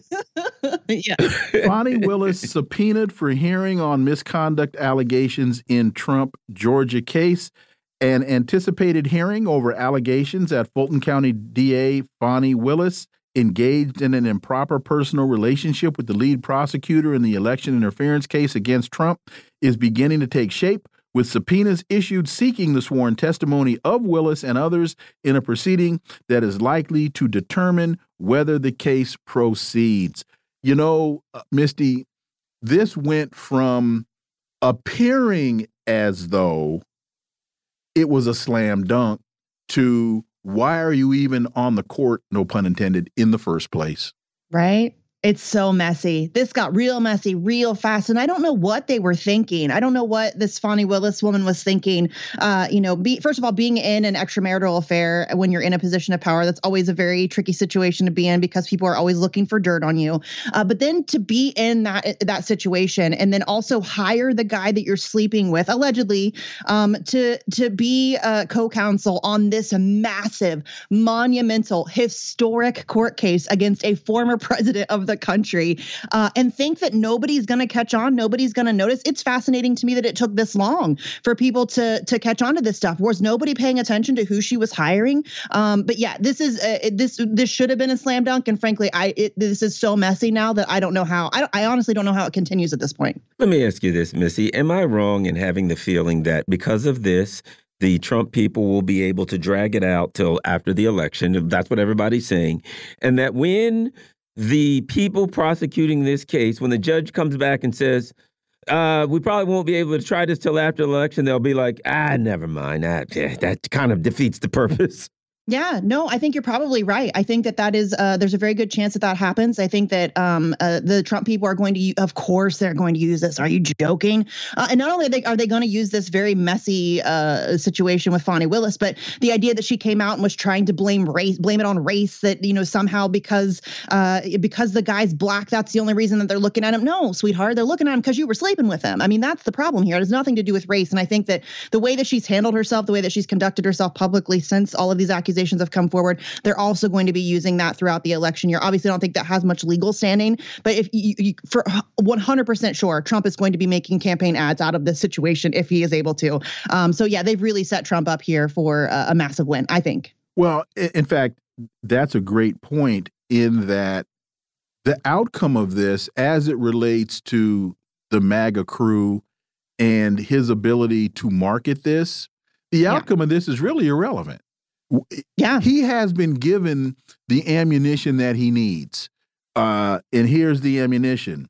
yeah. [LAUGHS] Fani [LAUGHS] Willis subpoenaed for hearing on misconduct allegations in Trump Georgia case. An anticipated hearing over allegations at Fulton County DA Fani Willis engaged in an improper personal relationship with the lead prosecutor in the election interference case against Trump is beginning to take shape with subpoenas issued seeking the sworn testimony of Willis and others in a proceeding that is likely to determine whether the case proceeds. You know, uh, Misty, this went from appearing as though it was a slam dunk to why are you even on the court, no pun intended, in the first place? Right. It's so messy. This got real messy real fast. And I don't know what they were thinking. I don't know what this Fani Willis woman was thinking. Uh, you know, be, first of all, being in an extramarital affair when you're in a position of power, that's always a very tricky situation to be in because people are always looking for dirt on you. Uh, but then to be in that that situation and then also hire the guy that you're sleeping with, allegedly, um, to to be a co-counsel on this massive, monumental, historic court case against a former president of the country uh, and think that nobody's going to catch on, nobody's going to notice. It's fascinating to me that it took this long for people to to catch on to this stuff. Was nobody paying attention to who she was hiring? Um, but yeah, this is uh, this this should have been a slam dunk, and frankly, I it, this is so messy now that I don't know how. I, I honestly don't know how it continues at this point. Let me ask you this, Missy: Am I wrong in having the feeling that because of this? the Trump people will be able to drag it out till after the election. That's what everybody's saying. And that when the people prosecuting this case, when the judge comes back and says, uh, we probably won't be able to try this till after the election, they'll be like, ah, never mind. That, that kind of defeats the purpose. [LAUGHS] Yeah, no, I think you're probably right. I think that that is uh, there's a very good chance that that happens. I think that um, uh, the Trump people are going to, of course, they're going to use this. Are you joking? Uh, and not only are they, are they going to use this very messy uh, situation with Fani Willis, but the idea that she came out and was trying to blame race, blame it on race. That you know somehow because uh, because the guy's black, that's the only reason that they're looking at him. No, sweetheart, they're looking at him because you were sleeping with him. I mean, that's the problem here. It has nothing to do with race. And I think that the way that she's handled herself, the way that she's conducted herself publicly since all of these accusations accusations have come forward. They're also going to be using that throughout the election year. Obviously, I don't think that has much legal standing, but if you, you for 100% sure, Trump is going to be making campaign ads out of this situation if he is able to. Um, so yeah, they've really set Trump up here for a, a massive win, I think. Well, in fact, that's a great point in that the outcome of this, as it relates to the MAGA crew and his ability to market this, the outcome yeah. of this is really irrelevant. Yeah. He has been given the ammunition that he needs. Uh, and here's the ammunition.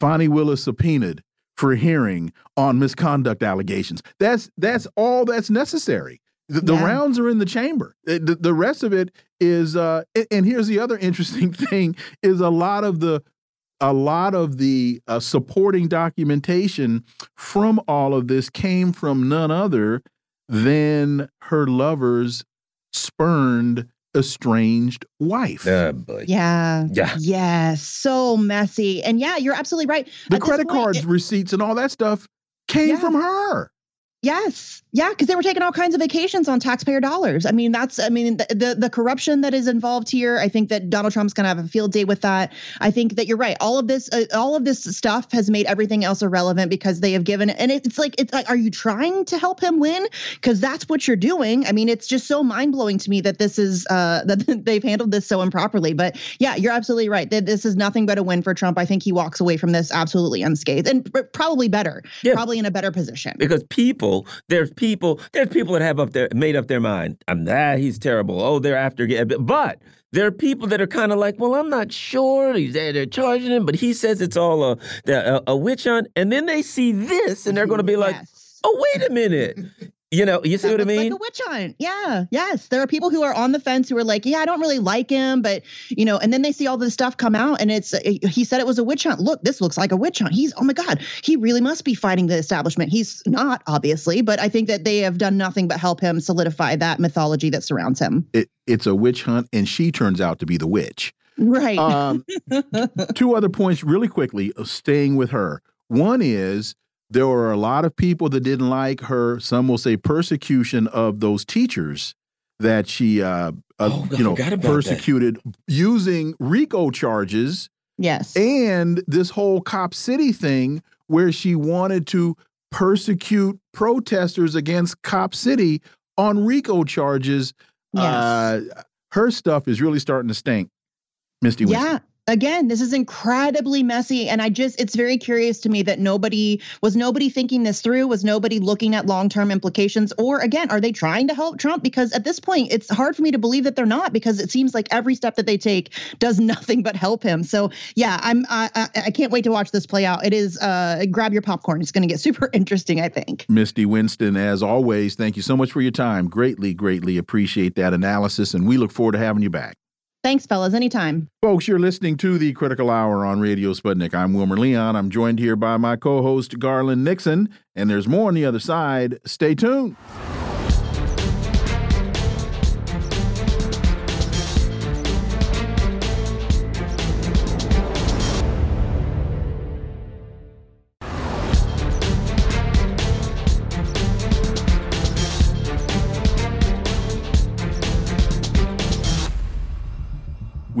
Fani Willis subpoenaed for hearing on misconduct allegations. That's that's all that's necessary. The, the yeah. rounds are in the chamber. The, the rest of it is uh, and here's the other [LAUGHS] interesting thing is a lot of the a lot of the uh, supporting documentation from all of this came from none other than her lover's spurned estranged wife. Uh, boy. Yeah. Yeah. Yeah. So messy. And yeah, you're absolutely right. The At credit cards, it, receipts, and all that stuff came yeah. from her. Yes. Yeah, because they were taking all kinds of vacations on taxpayer dollars. I mean, that's I mean the, the, the corruption that is involved here. I think that Donald Trump's going to have a field day with that. I think that you're right. All of this uh, all of this stuff has made everything else irrelevant because they have given and it's like it's like are you trying to help him win? Cuz that's what you're doing. I mean, it's just so mind-blowing to me that this is uh [LAUGHS] that they've handled this so improperly. But yeah, you're absolutely right. That this is nothing but a win for Trump. I think he walks away from this absolutely unscathed and probably better. Yeah. Probably in a better position. Because people people. There's people. There's people that have up their made up their mind. I'm that he's terrible. Oh, they're after. But there are people that are kind of like, well, I'm not sure. He's they're charging him, but he says it's all a a, a witch hunt. And then they see this, and they're going to be like, yes. oh, wait a minute. [LAUGHS] You know, you see That what I looks mean? Like a witch hunt. Yeah. Yes. There are people who are on the fence who are like, yeah, I don't really like him, but you know, and then they see all this stuff come out and it's, uh, he said it was a witch hunt. Look, this looks like a witch hunt. He's, oh my God, he really must be fighting the establishment. He's not, obviously, but I think that they have done nothing but help him solidify that mythology that surrounds him. It, it's a witch hunt, and she turns out to be the witch. Right. Um, [LAUGHS] two other points, really quickly, of staying with her. One is there were a lot of people that didn't like her. Some will say persecution of those teachers that she, uh, uh, Oh, I you know, forgot about that. persecuted using RICO charges yes. and this whole Cop City thing where she wanted to persecute protesters against Cop City on RICO charges. Yes. Uh, her stuff is really starting to stink, Misty. Winston. Yeah. Again, this is incredibly messy. And I just, it's very curious to me that nobody was nobody thinking this through, was nobody looking at long term implications? Or again, are they trying to help Trump? Because at this point, it's hard for me to believe that they're not, because it seems like every step that they take does [LAUGHS] nothing but help him. So yeah, I'm, I, I, I can't wait to watch this play out. It is, uh, grab your popcorn. It's going to get [LAUGHS] super interesting, I think. Misty Winston, as always, thank you so much for your time. Greatly, greatly appreciate that analysis, and we look forward to having you back. Thanks, fellas. Anytime. Folks, you're listening to the Critical Hour on Radio Sputnik. I'm Wilmer Leon. I'm joined here by my co host, Garland Nixon, and there's more on the other side. Stay tuned.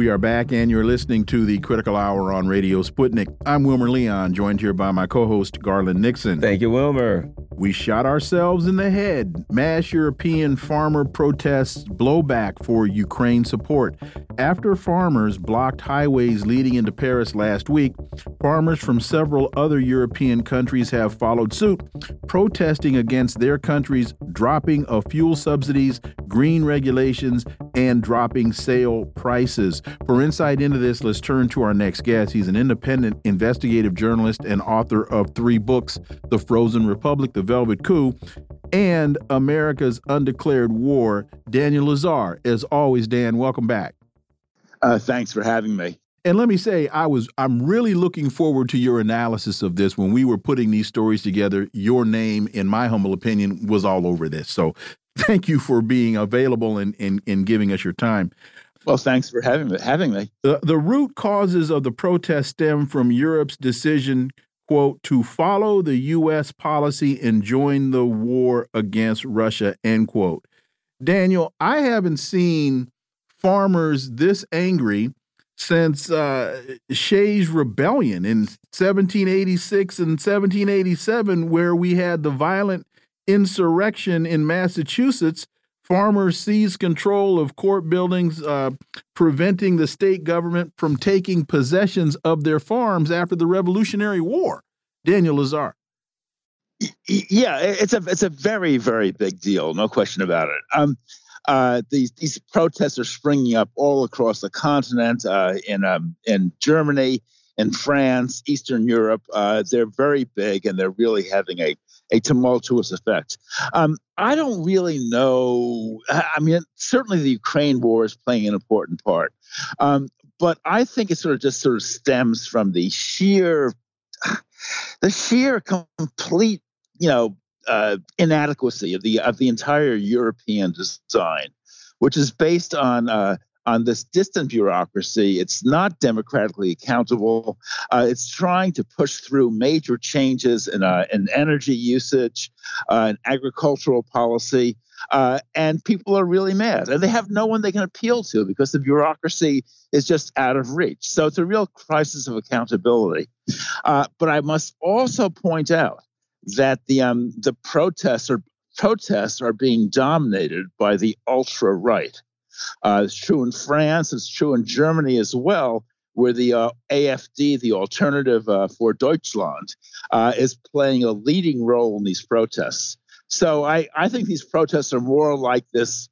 We are back, and you're listening to the Critical Hour on Radio Sputnik. I'm Wilmer Leon, joined here by my co host, Garland Nixon. Thank you, Wilmer. We shot ourselves in the head. Mass European farmer protests blowback for Ukraine support. After farmers blocked highways leading into Paris last week, farmers from several other European countries have followed suit, protesting against their country's dropping of fuel subsidies, green regulations, and dropping sale prices. For insight into this, let's turn to our next guest. He's an independent investigative journalist and author of three books The Frozen Republic, The Velvet Coup, and America's Undeclared War. Daniel Lazare. As always, Dan, welcome back. Uh, thanks for having me. And let me say, I was I'm really looking forward to your analysis of this. When we were putting these stories together, your name, in my humble opinion, was all over this. So [LAUGHS] thank you for being available and, and, and giving us your time. Well, thanks for having me. Having me. The, the root causes of the protest stem from Europe's decision, quote, to follow the U.S. policy and join the war against Russia, end quote. Daniel, I haven't seen farmers this angry since uh, Shays' rebellion in 1786 and 1787, where we had the violent insurrection in Massachusetts. Farmers seized control of court buildings, uh, preventing the state government from taking possessions of their farms after the Revolutionary War. Daniel Lazare. Yeah, it's a it's a very very big deal, no question about it. Um, uh, these these protests are springing up all across the continent, uh, in um, in Germany, in France, Eastern Europe. Uh, they're very big, and they're really having a a tumultuous effect. Um, I don't really know. I mean, certainly the Ukraine war is playing an important part, um, but I think it sort of just sort of stems from the sheer [SIGHS] the sheer complete, you know, uh, inadequacy of the of the entire European design, which is based on uh, on this distant bureaucracy. It's not democratically accountable. Uh, it's trying to push through major changes in uh, in energy usage, uh, agricultural policy. Uh, and people are really mad, and they have no one they can appeal to because the bureaucracy is just out of reach. So it's a real crisis of accountability. Uh, but I must also point out that the um, the protests are protests are being dominated by the ultra right. Uh, it's true in France. It's true in Germany as well, where the uh, AFD, the Alternative uh, for Deutschland, uh, is playing a leading role in these protests. So I, I think these protests are more like this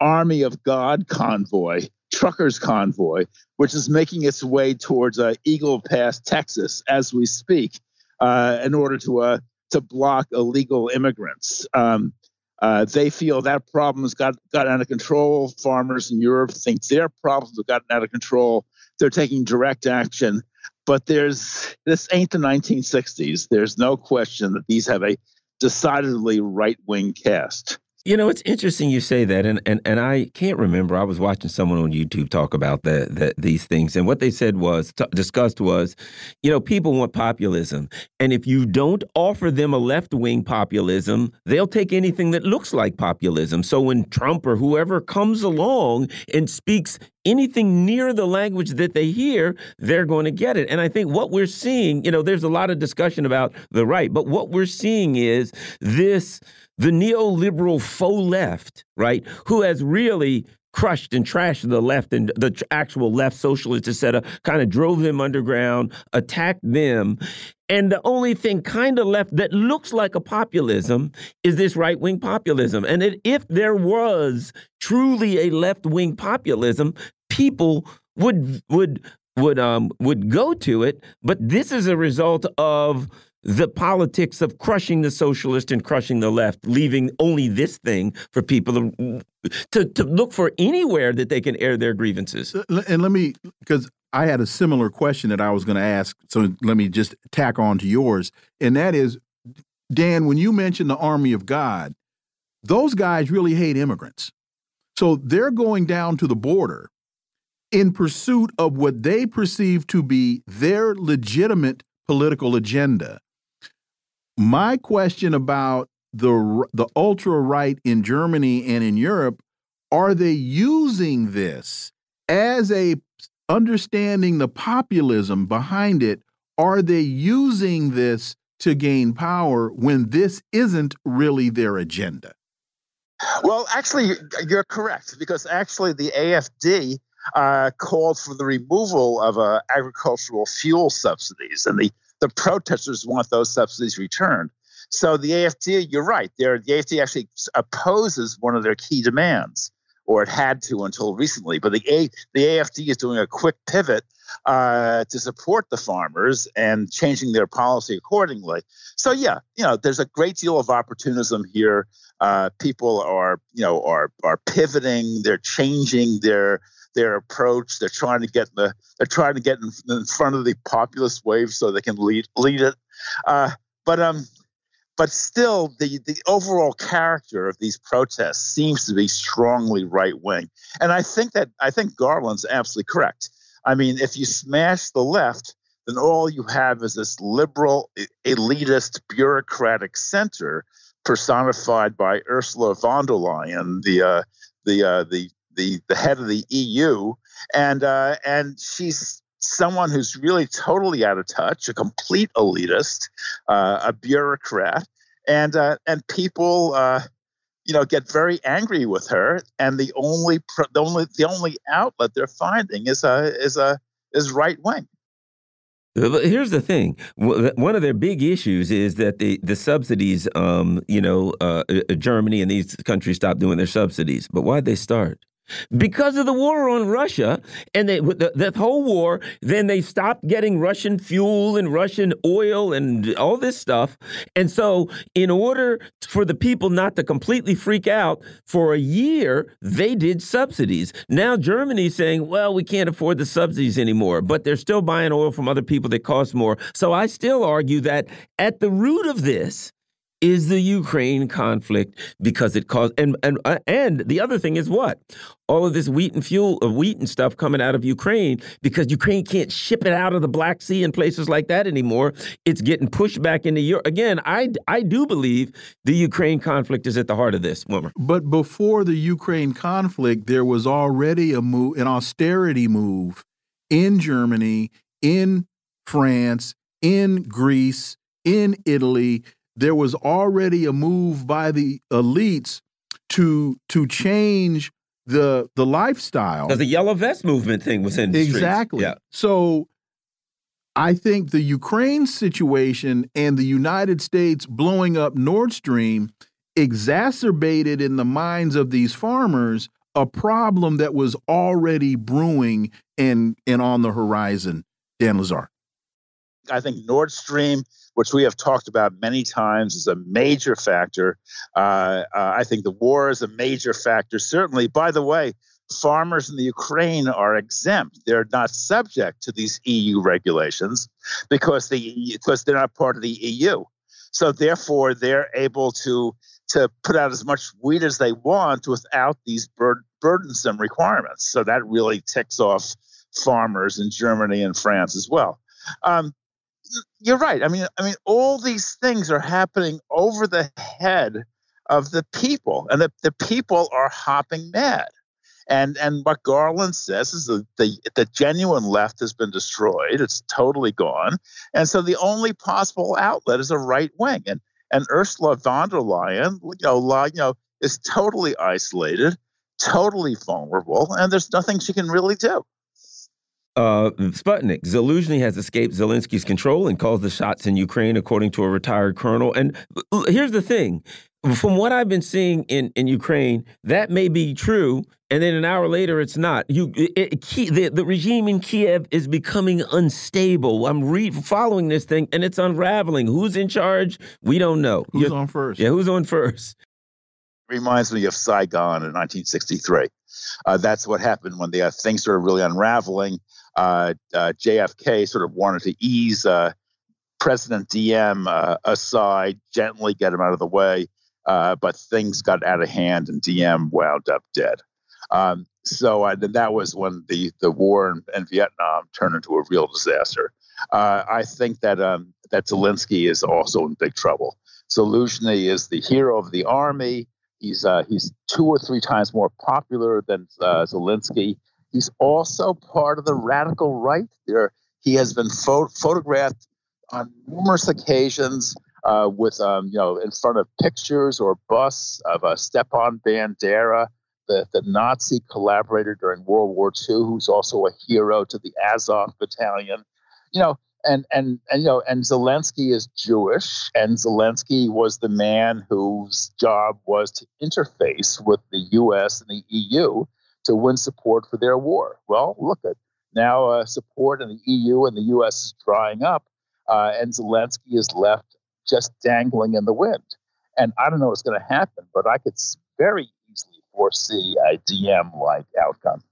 army of God convoy, truckers convoy, which is making its way towards uh, Eagle Pass, Texas, as we speak, in order to to block illegal immigrants. Um, Uh, they feel that problem has got, got out of control. Farmers in Europe think their problems have gotten out of control. They're taking direct action. But there's this ain't the 1960s. There's no question that these have a decidedly right wing cast. You know, it's interesting you say that, and and and I can't remember. I was watching someone on YouTube talk about that, that these things, and what they said was discussed was, you know, people want populism, and if you don't offer them a left wing populism, they'll take anything that looks like populism. So when Trump or whoever comes along and speaks anything near the language that they hear, they're going to get it. And I think what we're seeing, you know, there's a lot of discussion about the right, but what we're seeing is this the neoliberal faux left, right, who has really crushed and trashed the left and the actual left socialists, etc., kind of drove them underground, attacked them. And the only thing kind of left that looks like a populism is this right wing populism. And it, if there was truly a left wing populism, people would would would um would go to it. But this is a result of the politics of crushing the socialist and crushing the left, leaving only this thing for people to, to, look for anywhere that they can air their grievances. And let me, because I had a similar question that I was going to ask. So let me just tack on to yours. And that is, Dan, when you mentioned the army of God, those guys really hate immigrants. So they're going down to the border in pursuit of what they perceive to be their legitimate political agenda. My question about the the ultra right in Germany and in Europe are they using this as a understanding the populism behind it? Are they using this to gain power when this isn't really their agenda? Well actually you're correct because actually the AFD uh, called for the removal of uh, agricultural fuel subsidies and the the protesters want those subsidies returned. So the AFD, you're right. the AFD actually opposes one of their key demands, or it had to until recently. But the A, the AFD is doing a quick pivot uh, to support the farmers and changing their policy accordingly. So yeah, you know, there's a great deal of opportunism here. Uh, people are, you know, are are pivoting. They're changing their their approach. They're trying to get the they're trying to get in, in front of the populist wave so they can lead lead it. Uh, but um, but still, the the overall character of these protests seems to be strongly right wing, and I think that I think Garland's absolutely correct. I mean, if you smash the left, then all you have is this liberal, elitist, bureaucratic center personified by Ursula von der Leyen, the uh, the uh, the the the head of the EU, and uh, and she's someone who's really totally out of touch, a complete elitist, uh, a bureaucrat, and uh, and people. Uh, you know, get very angry with her, and the only the only the only outlet they're finding is a is a is right wing. But here's the thing: one of their big issues is that the the subsidies, um, you know, uh, uh Germany and these countries stopped doing their subsidies. But why'd they start? Because of the war on Russia and they, the, the whole war, then they stopped getting Russian fuel and Russian oil and all this stuff. And so, in order for the people not to completely freak out, for a year, they did subsidies. Now, Germany's saying, well, we can't afford the subsidies anymore, but they're still buying oil from other people that cost more. So, I still argue that at the root of this, is the Ukraine conflict because it caused and and uh, and the other thing is what all of this wheat and fuel of uh, wheat and stuff coming out of Ukraine because Ukraine can't ship it out of the Black Sea and places like that anymore. It's getting pushed back into Europe again. I I do believe the Ukraine conflict is at the heart of this. Wilmer. But before the Ukraine conflict, there was already a move, an austerity move in Germany, in France, in Greece, in Italy there was already a move by the elites to to change the the lifestyle. Because the yellow vest movement thing was in exactly. Yeah. So I think the Ukraine situation and the United States blowing up Nord Stream exacerbated in the minds of these farmers a problem that was already brewing and and on the horizon. Dan Lazare. I think Nord Stream, which we have talked about many times, is a major factor. Uh, uh, I think the war is a major factor. Certainly, by the way, farmers in the Ukraine are exempt. They're not subject to these EU regulations because the because they're not part of the EU. So therefore, they're able to to put out as much wheat as they want without these bur- burdensome requirements. So that really ticks off farmers in Germany and France as well. Um, you're right. I mean, I mean, all these things are happening over the head of the people, and the, the people are hopping mad. And and what Garland says is that the the genuine left has been destroyed; it's totally gone. And so the only possible outlet is a right wing. And and Ursula von der Leyen, you know, you know, is totally isolated, totally vulnerable, and there's nothing she can really do. Uh, Sputnik, Zaluzhny has escaped Zelensky's control and calls the shots in Ukraine, according to a retired colonel. And here's the thing from what I've been seeing in, in Ukraine, that may be true, and then an hour later, it's not. You, it, it, the, the regime in Kiev is becoming unstable. I'm re following this thing, and it's unraveling. Who's in charge? We don't know. Who's You're, on first? Yeah, who's on first? Reminds me of Saigon in 1963. Uh, that's what happened when the uh, things started really unraveling. Uh, uh JFK sort of wanted to ease uh, President uh, aside, gently get him out of the way but things got out of hand and Diem wound up dead. Um, so uh, that was when the, the war in, in Vietnam turned into a real disaster. Uh, I think that um, that Zelensky is also in big trouble. Zaluzhny is the hero of the army. He's uh, he's two or three times more popular than Zelensky. He's also part of the radical right. There, he has been pho- photographed on numerous occasions uh, with um, you know in front of pictures or busts of uh, Stepan Bandera, the, the Nazi collaborator during World War II, who's also a hero to the Azov Battalion. You know, and and and you know, and Zelensky is Jewish, and Zelensky was the man whose job was to interface with the U.S. and the EU to win support for their war. Well, look at now, uh, support in the EU and the U.S. is drying up, uh, and Zelensky is left just dangling in the wind. And I don't know what's going to happen, but I could very easily foresee a Diem like outcome.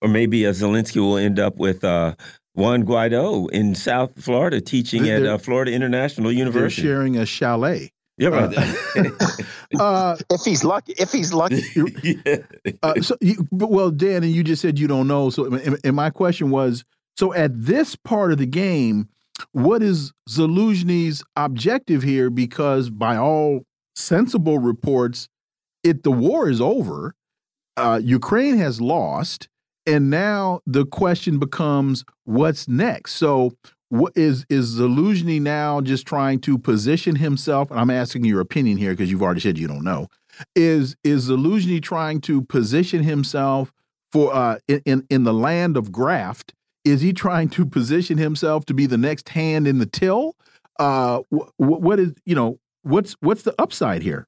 Or maybe a Zelensky will end up with uh, Juan Guaido in South Florida teaching they're, at uh, Florida International University. They're sharing a chalet. Yeah, right. [LAUGHS] Uh, if he's lucky, if he's lucky. [LAUGHS] yeah. uh, so, you, well, Dan, and you just said you don't know. So, and my question was, so at this part of the game, what is Zelensky's objective here? Because by all sensible reports, it the war is over. Uh, Ukraine has lost, and now the question becomes, what's next? So, what is is Zelensky now just trying to position himself? And I'm asking your opinion here because you've already said you don't know. Is is Zelensky trying to position himself for uh, in in the land of graft? Is he trying to position himself to be the next hand in the till? Uh, what is you know what's what's the upside here?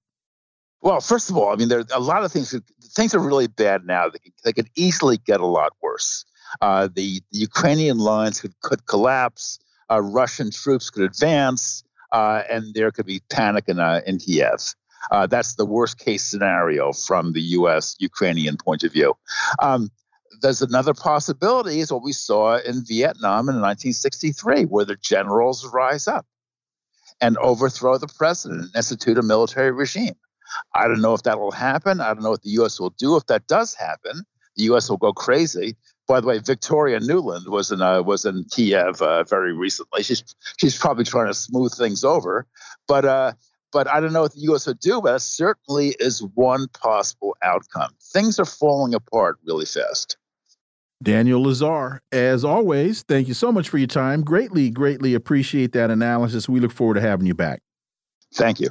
Well, first of all, I mean, there are a lot of things. Things are really bad now. They, they could easily get a lot worse. Uh, the, the, Ukrainian lines could, could collapse. Uh, Russian troops could advance, uh, and there could be panic in, uh, in Kiev. Uh, that's the worst case scenario from the U.S. Ukrainian point of view. Um, there's another possibility is what we saw in Vietnam in 1963, where the generals rise up and overthrow the president and institute a military regime. I don't know if that will happen. I don't know what the U.S. will do if that does happen. The U.S. will go crazy. By the way, Victoria Nuland was in uh, was in Kiev uh, very recently. She's she's probably trying to smooth things over, but uh, but I don't know what the U.S. would do. But it certainly is one possible outcome. Things are falling apart really fast. Daniel Lazare, as always, thank you so much for your time. Greatly, greatly appreciate that analysis. We look forward to having you back. Thank you.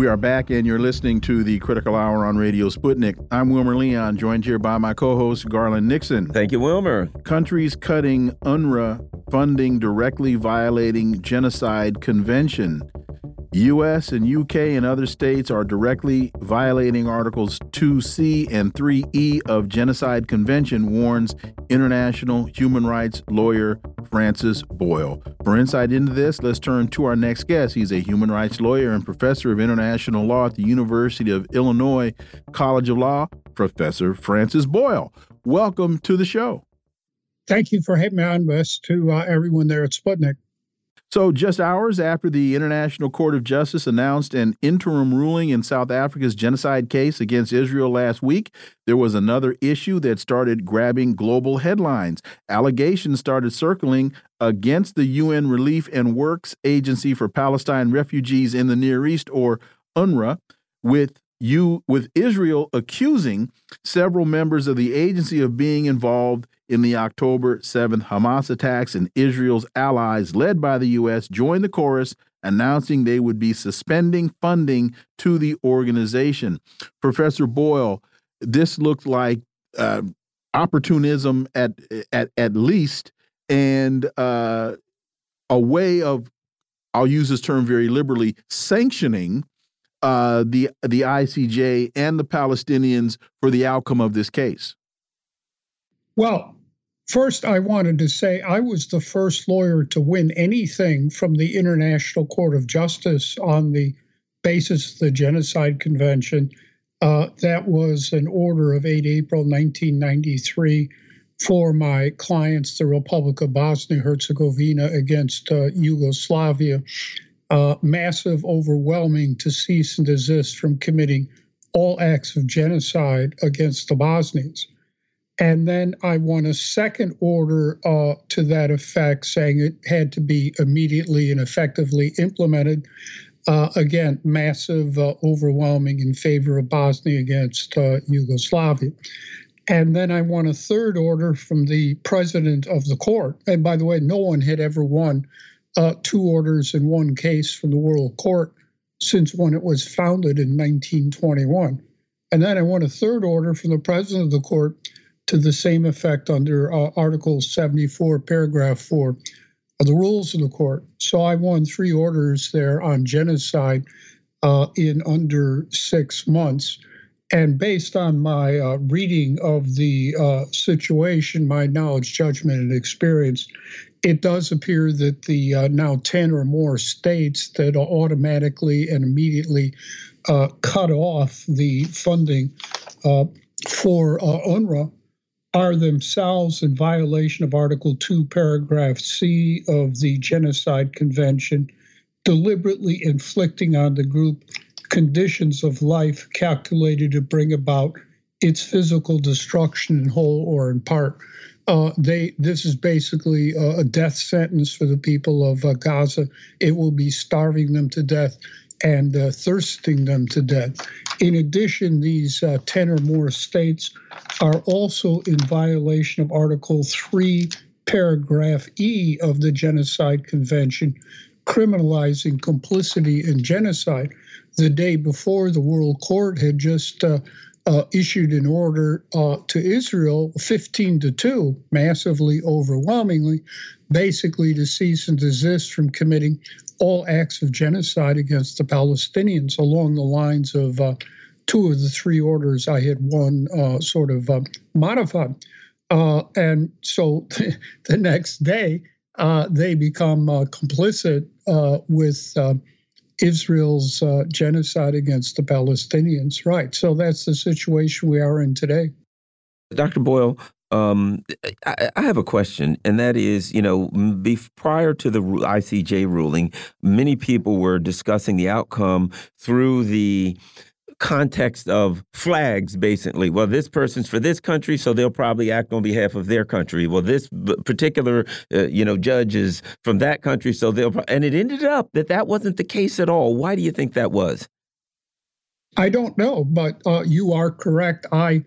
We are back, and you're listening to the Critical Hour on Radio Sputnik. I'm Wilmer Leon, joined here by my co host, Garland Nixon. Thank you, Wilmer. Countries cutting UNRWA funding directly violating Genocide Convention. U.S. and U.K. and other states are directly violating Articles 2C and 3E of Genocide Convention, warns international human rights lawyer Francis Boyle. For insight into this, let's turn to our next guest. He's a human rights lawyer and professor of international law at the University of Illinois College of Law, Professor Francis Boyle. Welcome to the show. Thank you for having me on, Wes, to uh, everyone there at Sputnik. So, just hours after the International Court of Justice announced an interim ruling in South Africa's genocide case against Israel last week, there was another issue that started grabbing global headlines. Allegations started circling against the UN Relief and Works Agency for Palestine Refugees in the Near East, or UNRWA, with you with Israel accusing several members of the agency of being involved in the October 7th Hamas attacks, and Israel's allies, led by the U.S., joined the chorus, announcing they would be suspending funding to the organization. Professor Boyle, this looked like uh, opportunism at at at least, and uh, a way of, I'll use this term very liberally, sanctioning uh, the the ICJ and the Palestinians for the outcome of this case. Well, First, I wanted to say I was the first lawyer to win anything from the International Court of Justice on the basis of the Genocide Convention. Uh, that was an order of 8 April 1993 for my clients, the Republic of Bosnia Herzegovina against uh, Yugoslavia. Uh, massive, overwhelming to cease and desist from committing all acts of genocide against the Bosnians. And then I won a second order uh, to that effect, saying it had to be immediately and effectively implemented. Uh, again, massive, uh, overwhelming in favor of Bosnia against uh, Yugoslavia. And then I won a third order from the president of the court. And by the way, no one had ever won uh, two orders in one case from the World Court since when it was founded in 1921. And then I won a third order from the president of the court to the same effect under uh, Article 74, Paragraph 4 of the rules of the court. So I won three orders there on genocide uh, in under six months. And based on my uh, reading of the uh, situation, my knowledge, judgment, and experience, it does appear that the uh, now 10 or more states that automatically and immediately uh, cut off the funding for UNRWA are themselves in violation of Article 2, Paragraph C of the Genocide Convention, deliberately inflicting on the group conditions of life calculated to bring about its physical destruction in whole or in part. Uh, they this is basically a, a, death sentence for the people of uh, Gaza. It will be starving them to death and uh, thirsting them to death. In addition, these uh, 10 or more states are also in violation of Article 3, Paragraph E of the Genocide Convention, criminalizing complicity in genocide. The day before, the World Court had just uh, uh, issued an order uh, to Israel, 15 to 2, massively overwhelmingly, basically to cease and desist from committing all acts of genocide against the Palestinians along the lines of uh, two of the three orders I had won uh, sort of uh, modified. Uh, and so [LAUGHS] the next day, uh, they become uh, complicit with Israel's genocide against the Palestinians. Right. So that's the situation we are in today. Dr. Boyle, um, I, I, have a question, and that is, you know, prior to the ICJ ruling, many people were discussing the outcome through the context of flags, basically. Well, this person's for this country, so they'll probably act on behalf of their country. Well, this particular, uh, you know, judge is from that country, so they'll. And it ended up that that wasn't the case at all. Why do you think that was? I don't know, but uh, you are correct. I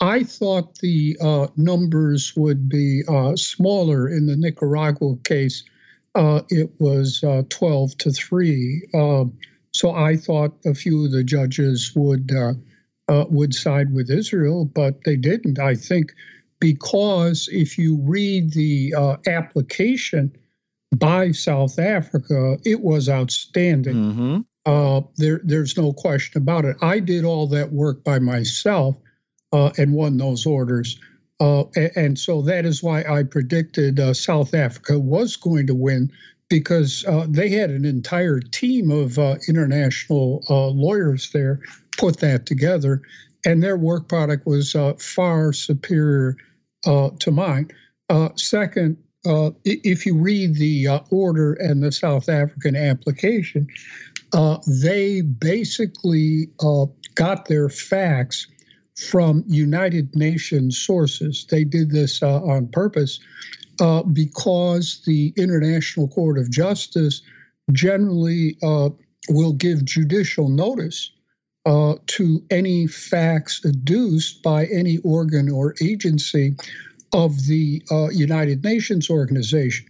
I thought the uh, numbers would be uh, smaller in the Nicaragua case. Uh, it was uh, 12 to 3. Um, So I thought a few of the judges would uh, uh, would side with Israel, but they didn't. I think because if you read the uh, application by South Africa, it was outstanding. Mm -hmm. Uh, there, there's no question about it. I did all that work by myself and won those orders. Uh, and, so that is why I predicted uh, South Africa was going to win because uh, they had an entire team of uh, international lawyers there put that together, and their work product was far superior to mine. second, uh, if you read the uh, order and the South African application, uh, they basically uh, got their facts from United Nations sources. They did this uh, on purpose uh, because the International Court of Justice generally will give judicial notice to any facts adduced by any organ or agency of the uh, United Nations organization.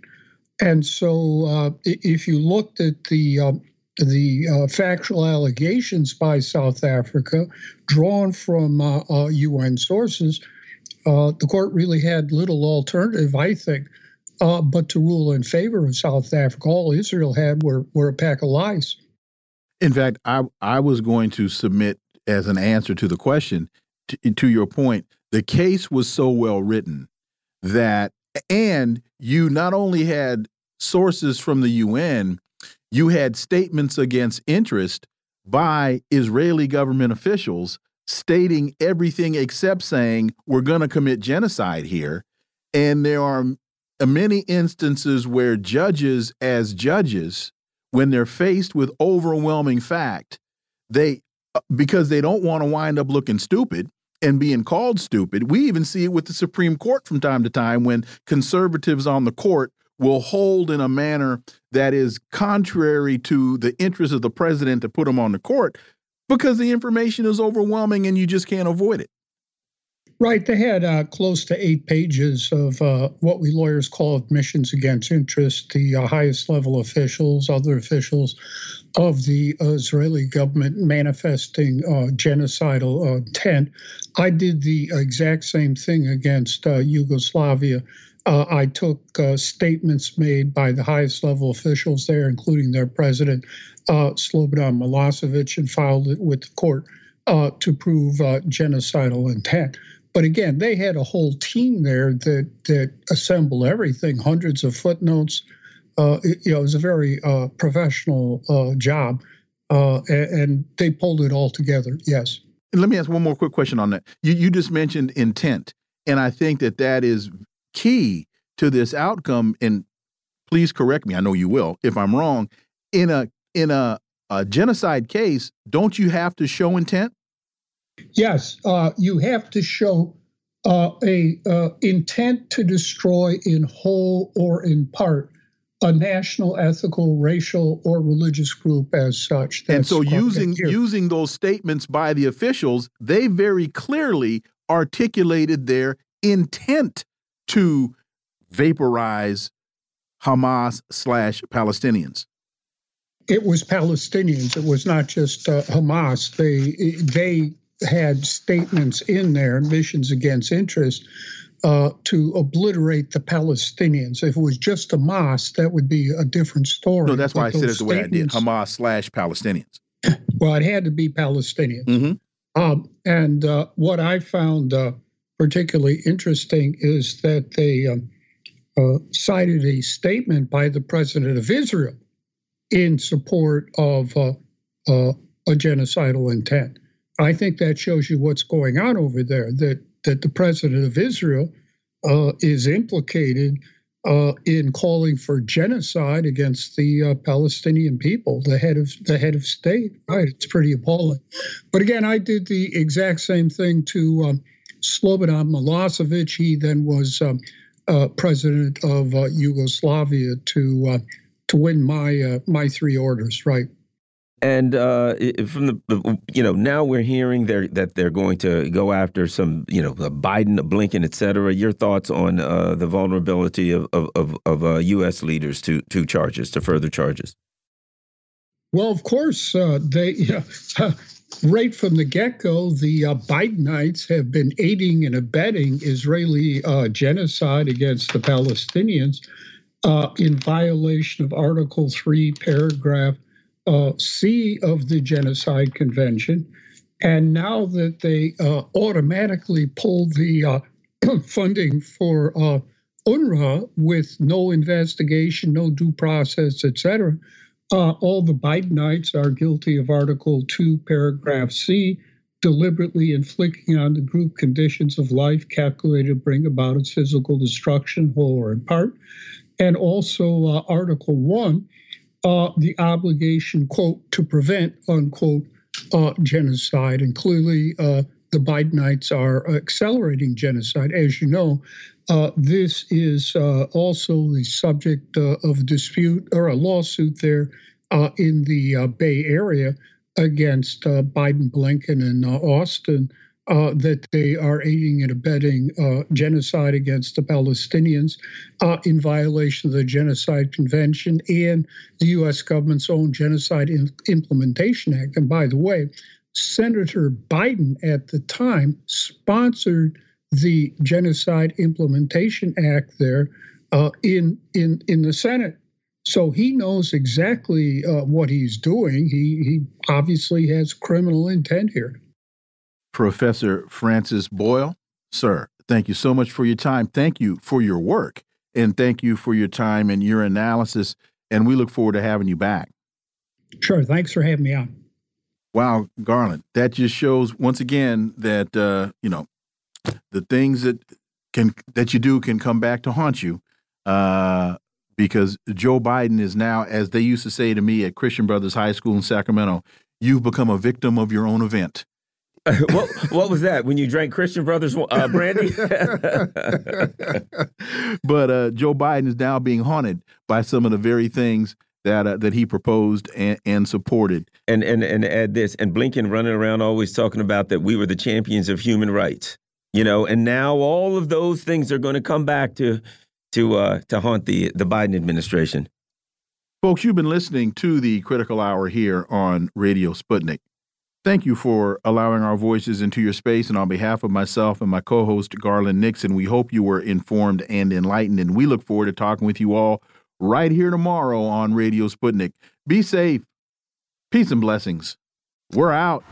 And so, uh, if you looked at the um, the uh, factual allegations by South Africa, drawn from UN uh, uh, sources, uh, the court really had little alternative, I think, but to rule in favor of South Africa. All Israel had were were a pack of lies. In fact, I I was going to submit as an answer to the question. To your point, the case was so well written that and you not only had sources from the UN, you had statements against interest by Israeli government officials stating everything except saying we're going to commit genocide here. And there are many instances where judges, as judges, when they're faced with overwhelming fact, they because they don't want to wind up looking stupid, and being called stupid. We even see it with the Supreme Court from time to time when conservatives on the court will hold in a manner that is contrary to the interest of the president to put him on the court because the information is overwhelming and you just can't avoid it. Right. They had uh, close to eight pages of uh, what we lawyers call admissions against interest. The uh, highest level officials, other officials of the Israeli government manifesting uh, genocidal uh, intent. I did the exact same thing against uh, I took statements made by the highest level officials there, including their president, Slobodan Milosevic, and filed it with the court to prove genocidal intent. But again, they had a whole team there that that assembled everything, hundreds of footnotes. Uh, it, you know, it was a very uh, professional uh, job, uh, and, and, they pulled it all together. Yes. Let me ask one more quick question on that. You you just mentioned intent, and I think that that is key to this outcome. And please correct me. I know you will if I'm wrong. In a in a, a genocide case, don't you have to show intent? Yes, uh, you have to show uh, a uh, intent to destroy in whole or in part a national, ethical, racial, or religious group as such. That's and so, using using those statements by the officials, they very clearly articulated their intent to vaporize Hamas slash Palestinians. It was Palestinians. It was not just uh, Hamas. They they had statements in there, missions against interest, uh, to obliterate the Palestinians. If it was just Hamas, that would be a different story. No, that's why I said it the way I did Hamas slash Palestinians. Well, it had to be Palestinians. Mm -hmm. um, and uh, what I found uh, particularly interesting is that they um, uh, cited a statement by the president of Israel in support of uh, uh, a genocidal intent. I think that shows you what's going on over there. That that the president of Israel uh, is implicated uh, in calling for genocide against the uh, Palestinian people, the head of the head of state. Right, it's pretty appalling. But again, I did the exact same thing to um, Slobodan Milosevic. He then was um, uh, president of uh, Yugoslavia to uh, to win my my three orders. Right. And uh, from the, you know, now we're hearing they're, that they're going to go after some, you know, Biden, Blinken, et cetera. Your thoughts on uh, the vulnerability of of, of, of uh, U.S. leaders to to charges, to further charges? Well, of course, uh, they [LAUGHS] uh, right from the get-go, the uh, Bidenites have been aiding and abetting Israeli uh, genocide against the Palestinians uh, in violation of Article Three, Paragraph uh, C of the Genocide Convention. And now that they automatically pulled the [CLEARS THROAT] funding for UNRWA with no investigation, no due process, etc. Uh, all the Bidenites are guilty of Article 2, Paragraph C, deliberately inflicting on the group conditions of life calculated to bring about its physical destruction, whole or in part. And also uh, Article 1, uh, the obligation, quote, to prevent, unquote, uh, genocide. And clearly, uh, the Bidenites are accelerating genocide. As you know, uh, this is uh, also the subject uh, of dispute or a lawsuit there uh, in the uh, Bay Area against Biden, Blinken, and Austin. that they are aiding and abetting genocide against the Palestinians in violation of the Genocide Convention and the U.S. government's own Genocide Implementation Act. And by the way, Senator Biden at the time sponsored the Genocide Implementation Act there uh, in in in the Senate. So he knows exactly uh, what he's doing. He he obviously has criminal intent here. Professor Francis Boyle, sir, thank you so much for your time. Thank you for your work, and thank you for your time and your analysis. And we look forward to having you back. Sure. Thanks for having me on. Wow, Garland, that just shows once again that uh, you know the things that can that you do can come back to haunt you. Uh, because Joe Biden is now, as they used to say to me at Christian Brothers High School in Sacramento, you've become a victim of your own event. [LAUGHS] what what was that when you drank Christian Brothers uh, brandy? [LAUGHS] but uh, Joe Biden is now being haunted by some of the very things that uh, that he proposed and, and supported. And and and add this, and Blinken running around always talking about that we were the champions of human rights, you know. And now all of those things are going to come back to to uh, to haunt the the Biden administration. Folks, you've been listening to the Critical Hour here on Radio Sputnik. Thank you for allowing our voices into your space. And on behalf of myself and my co host, Garland Nixon, we hope you were informed and enlightened. And we look forward to talking with you all right here tomorrow on Radio Sputnik. Be safe. Peace and blessings. We're out.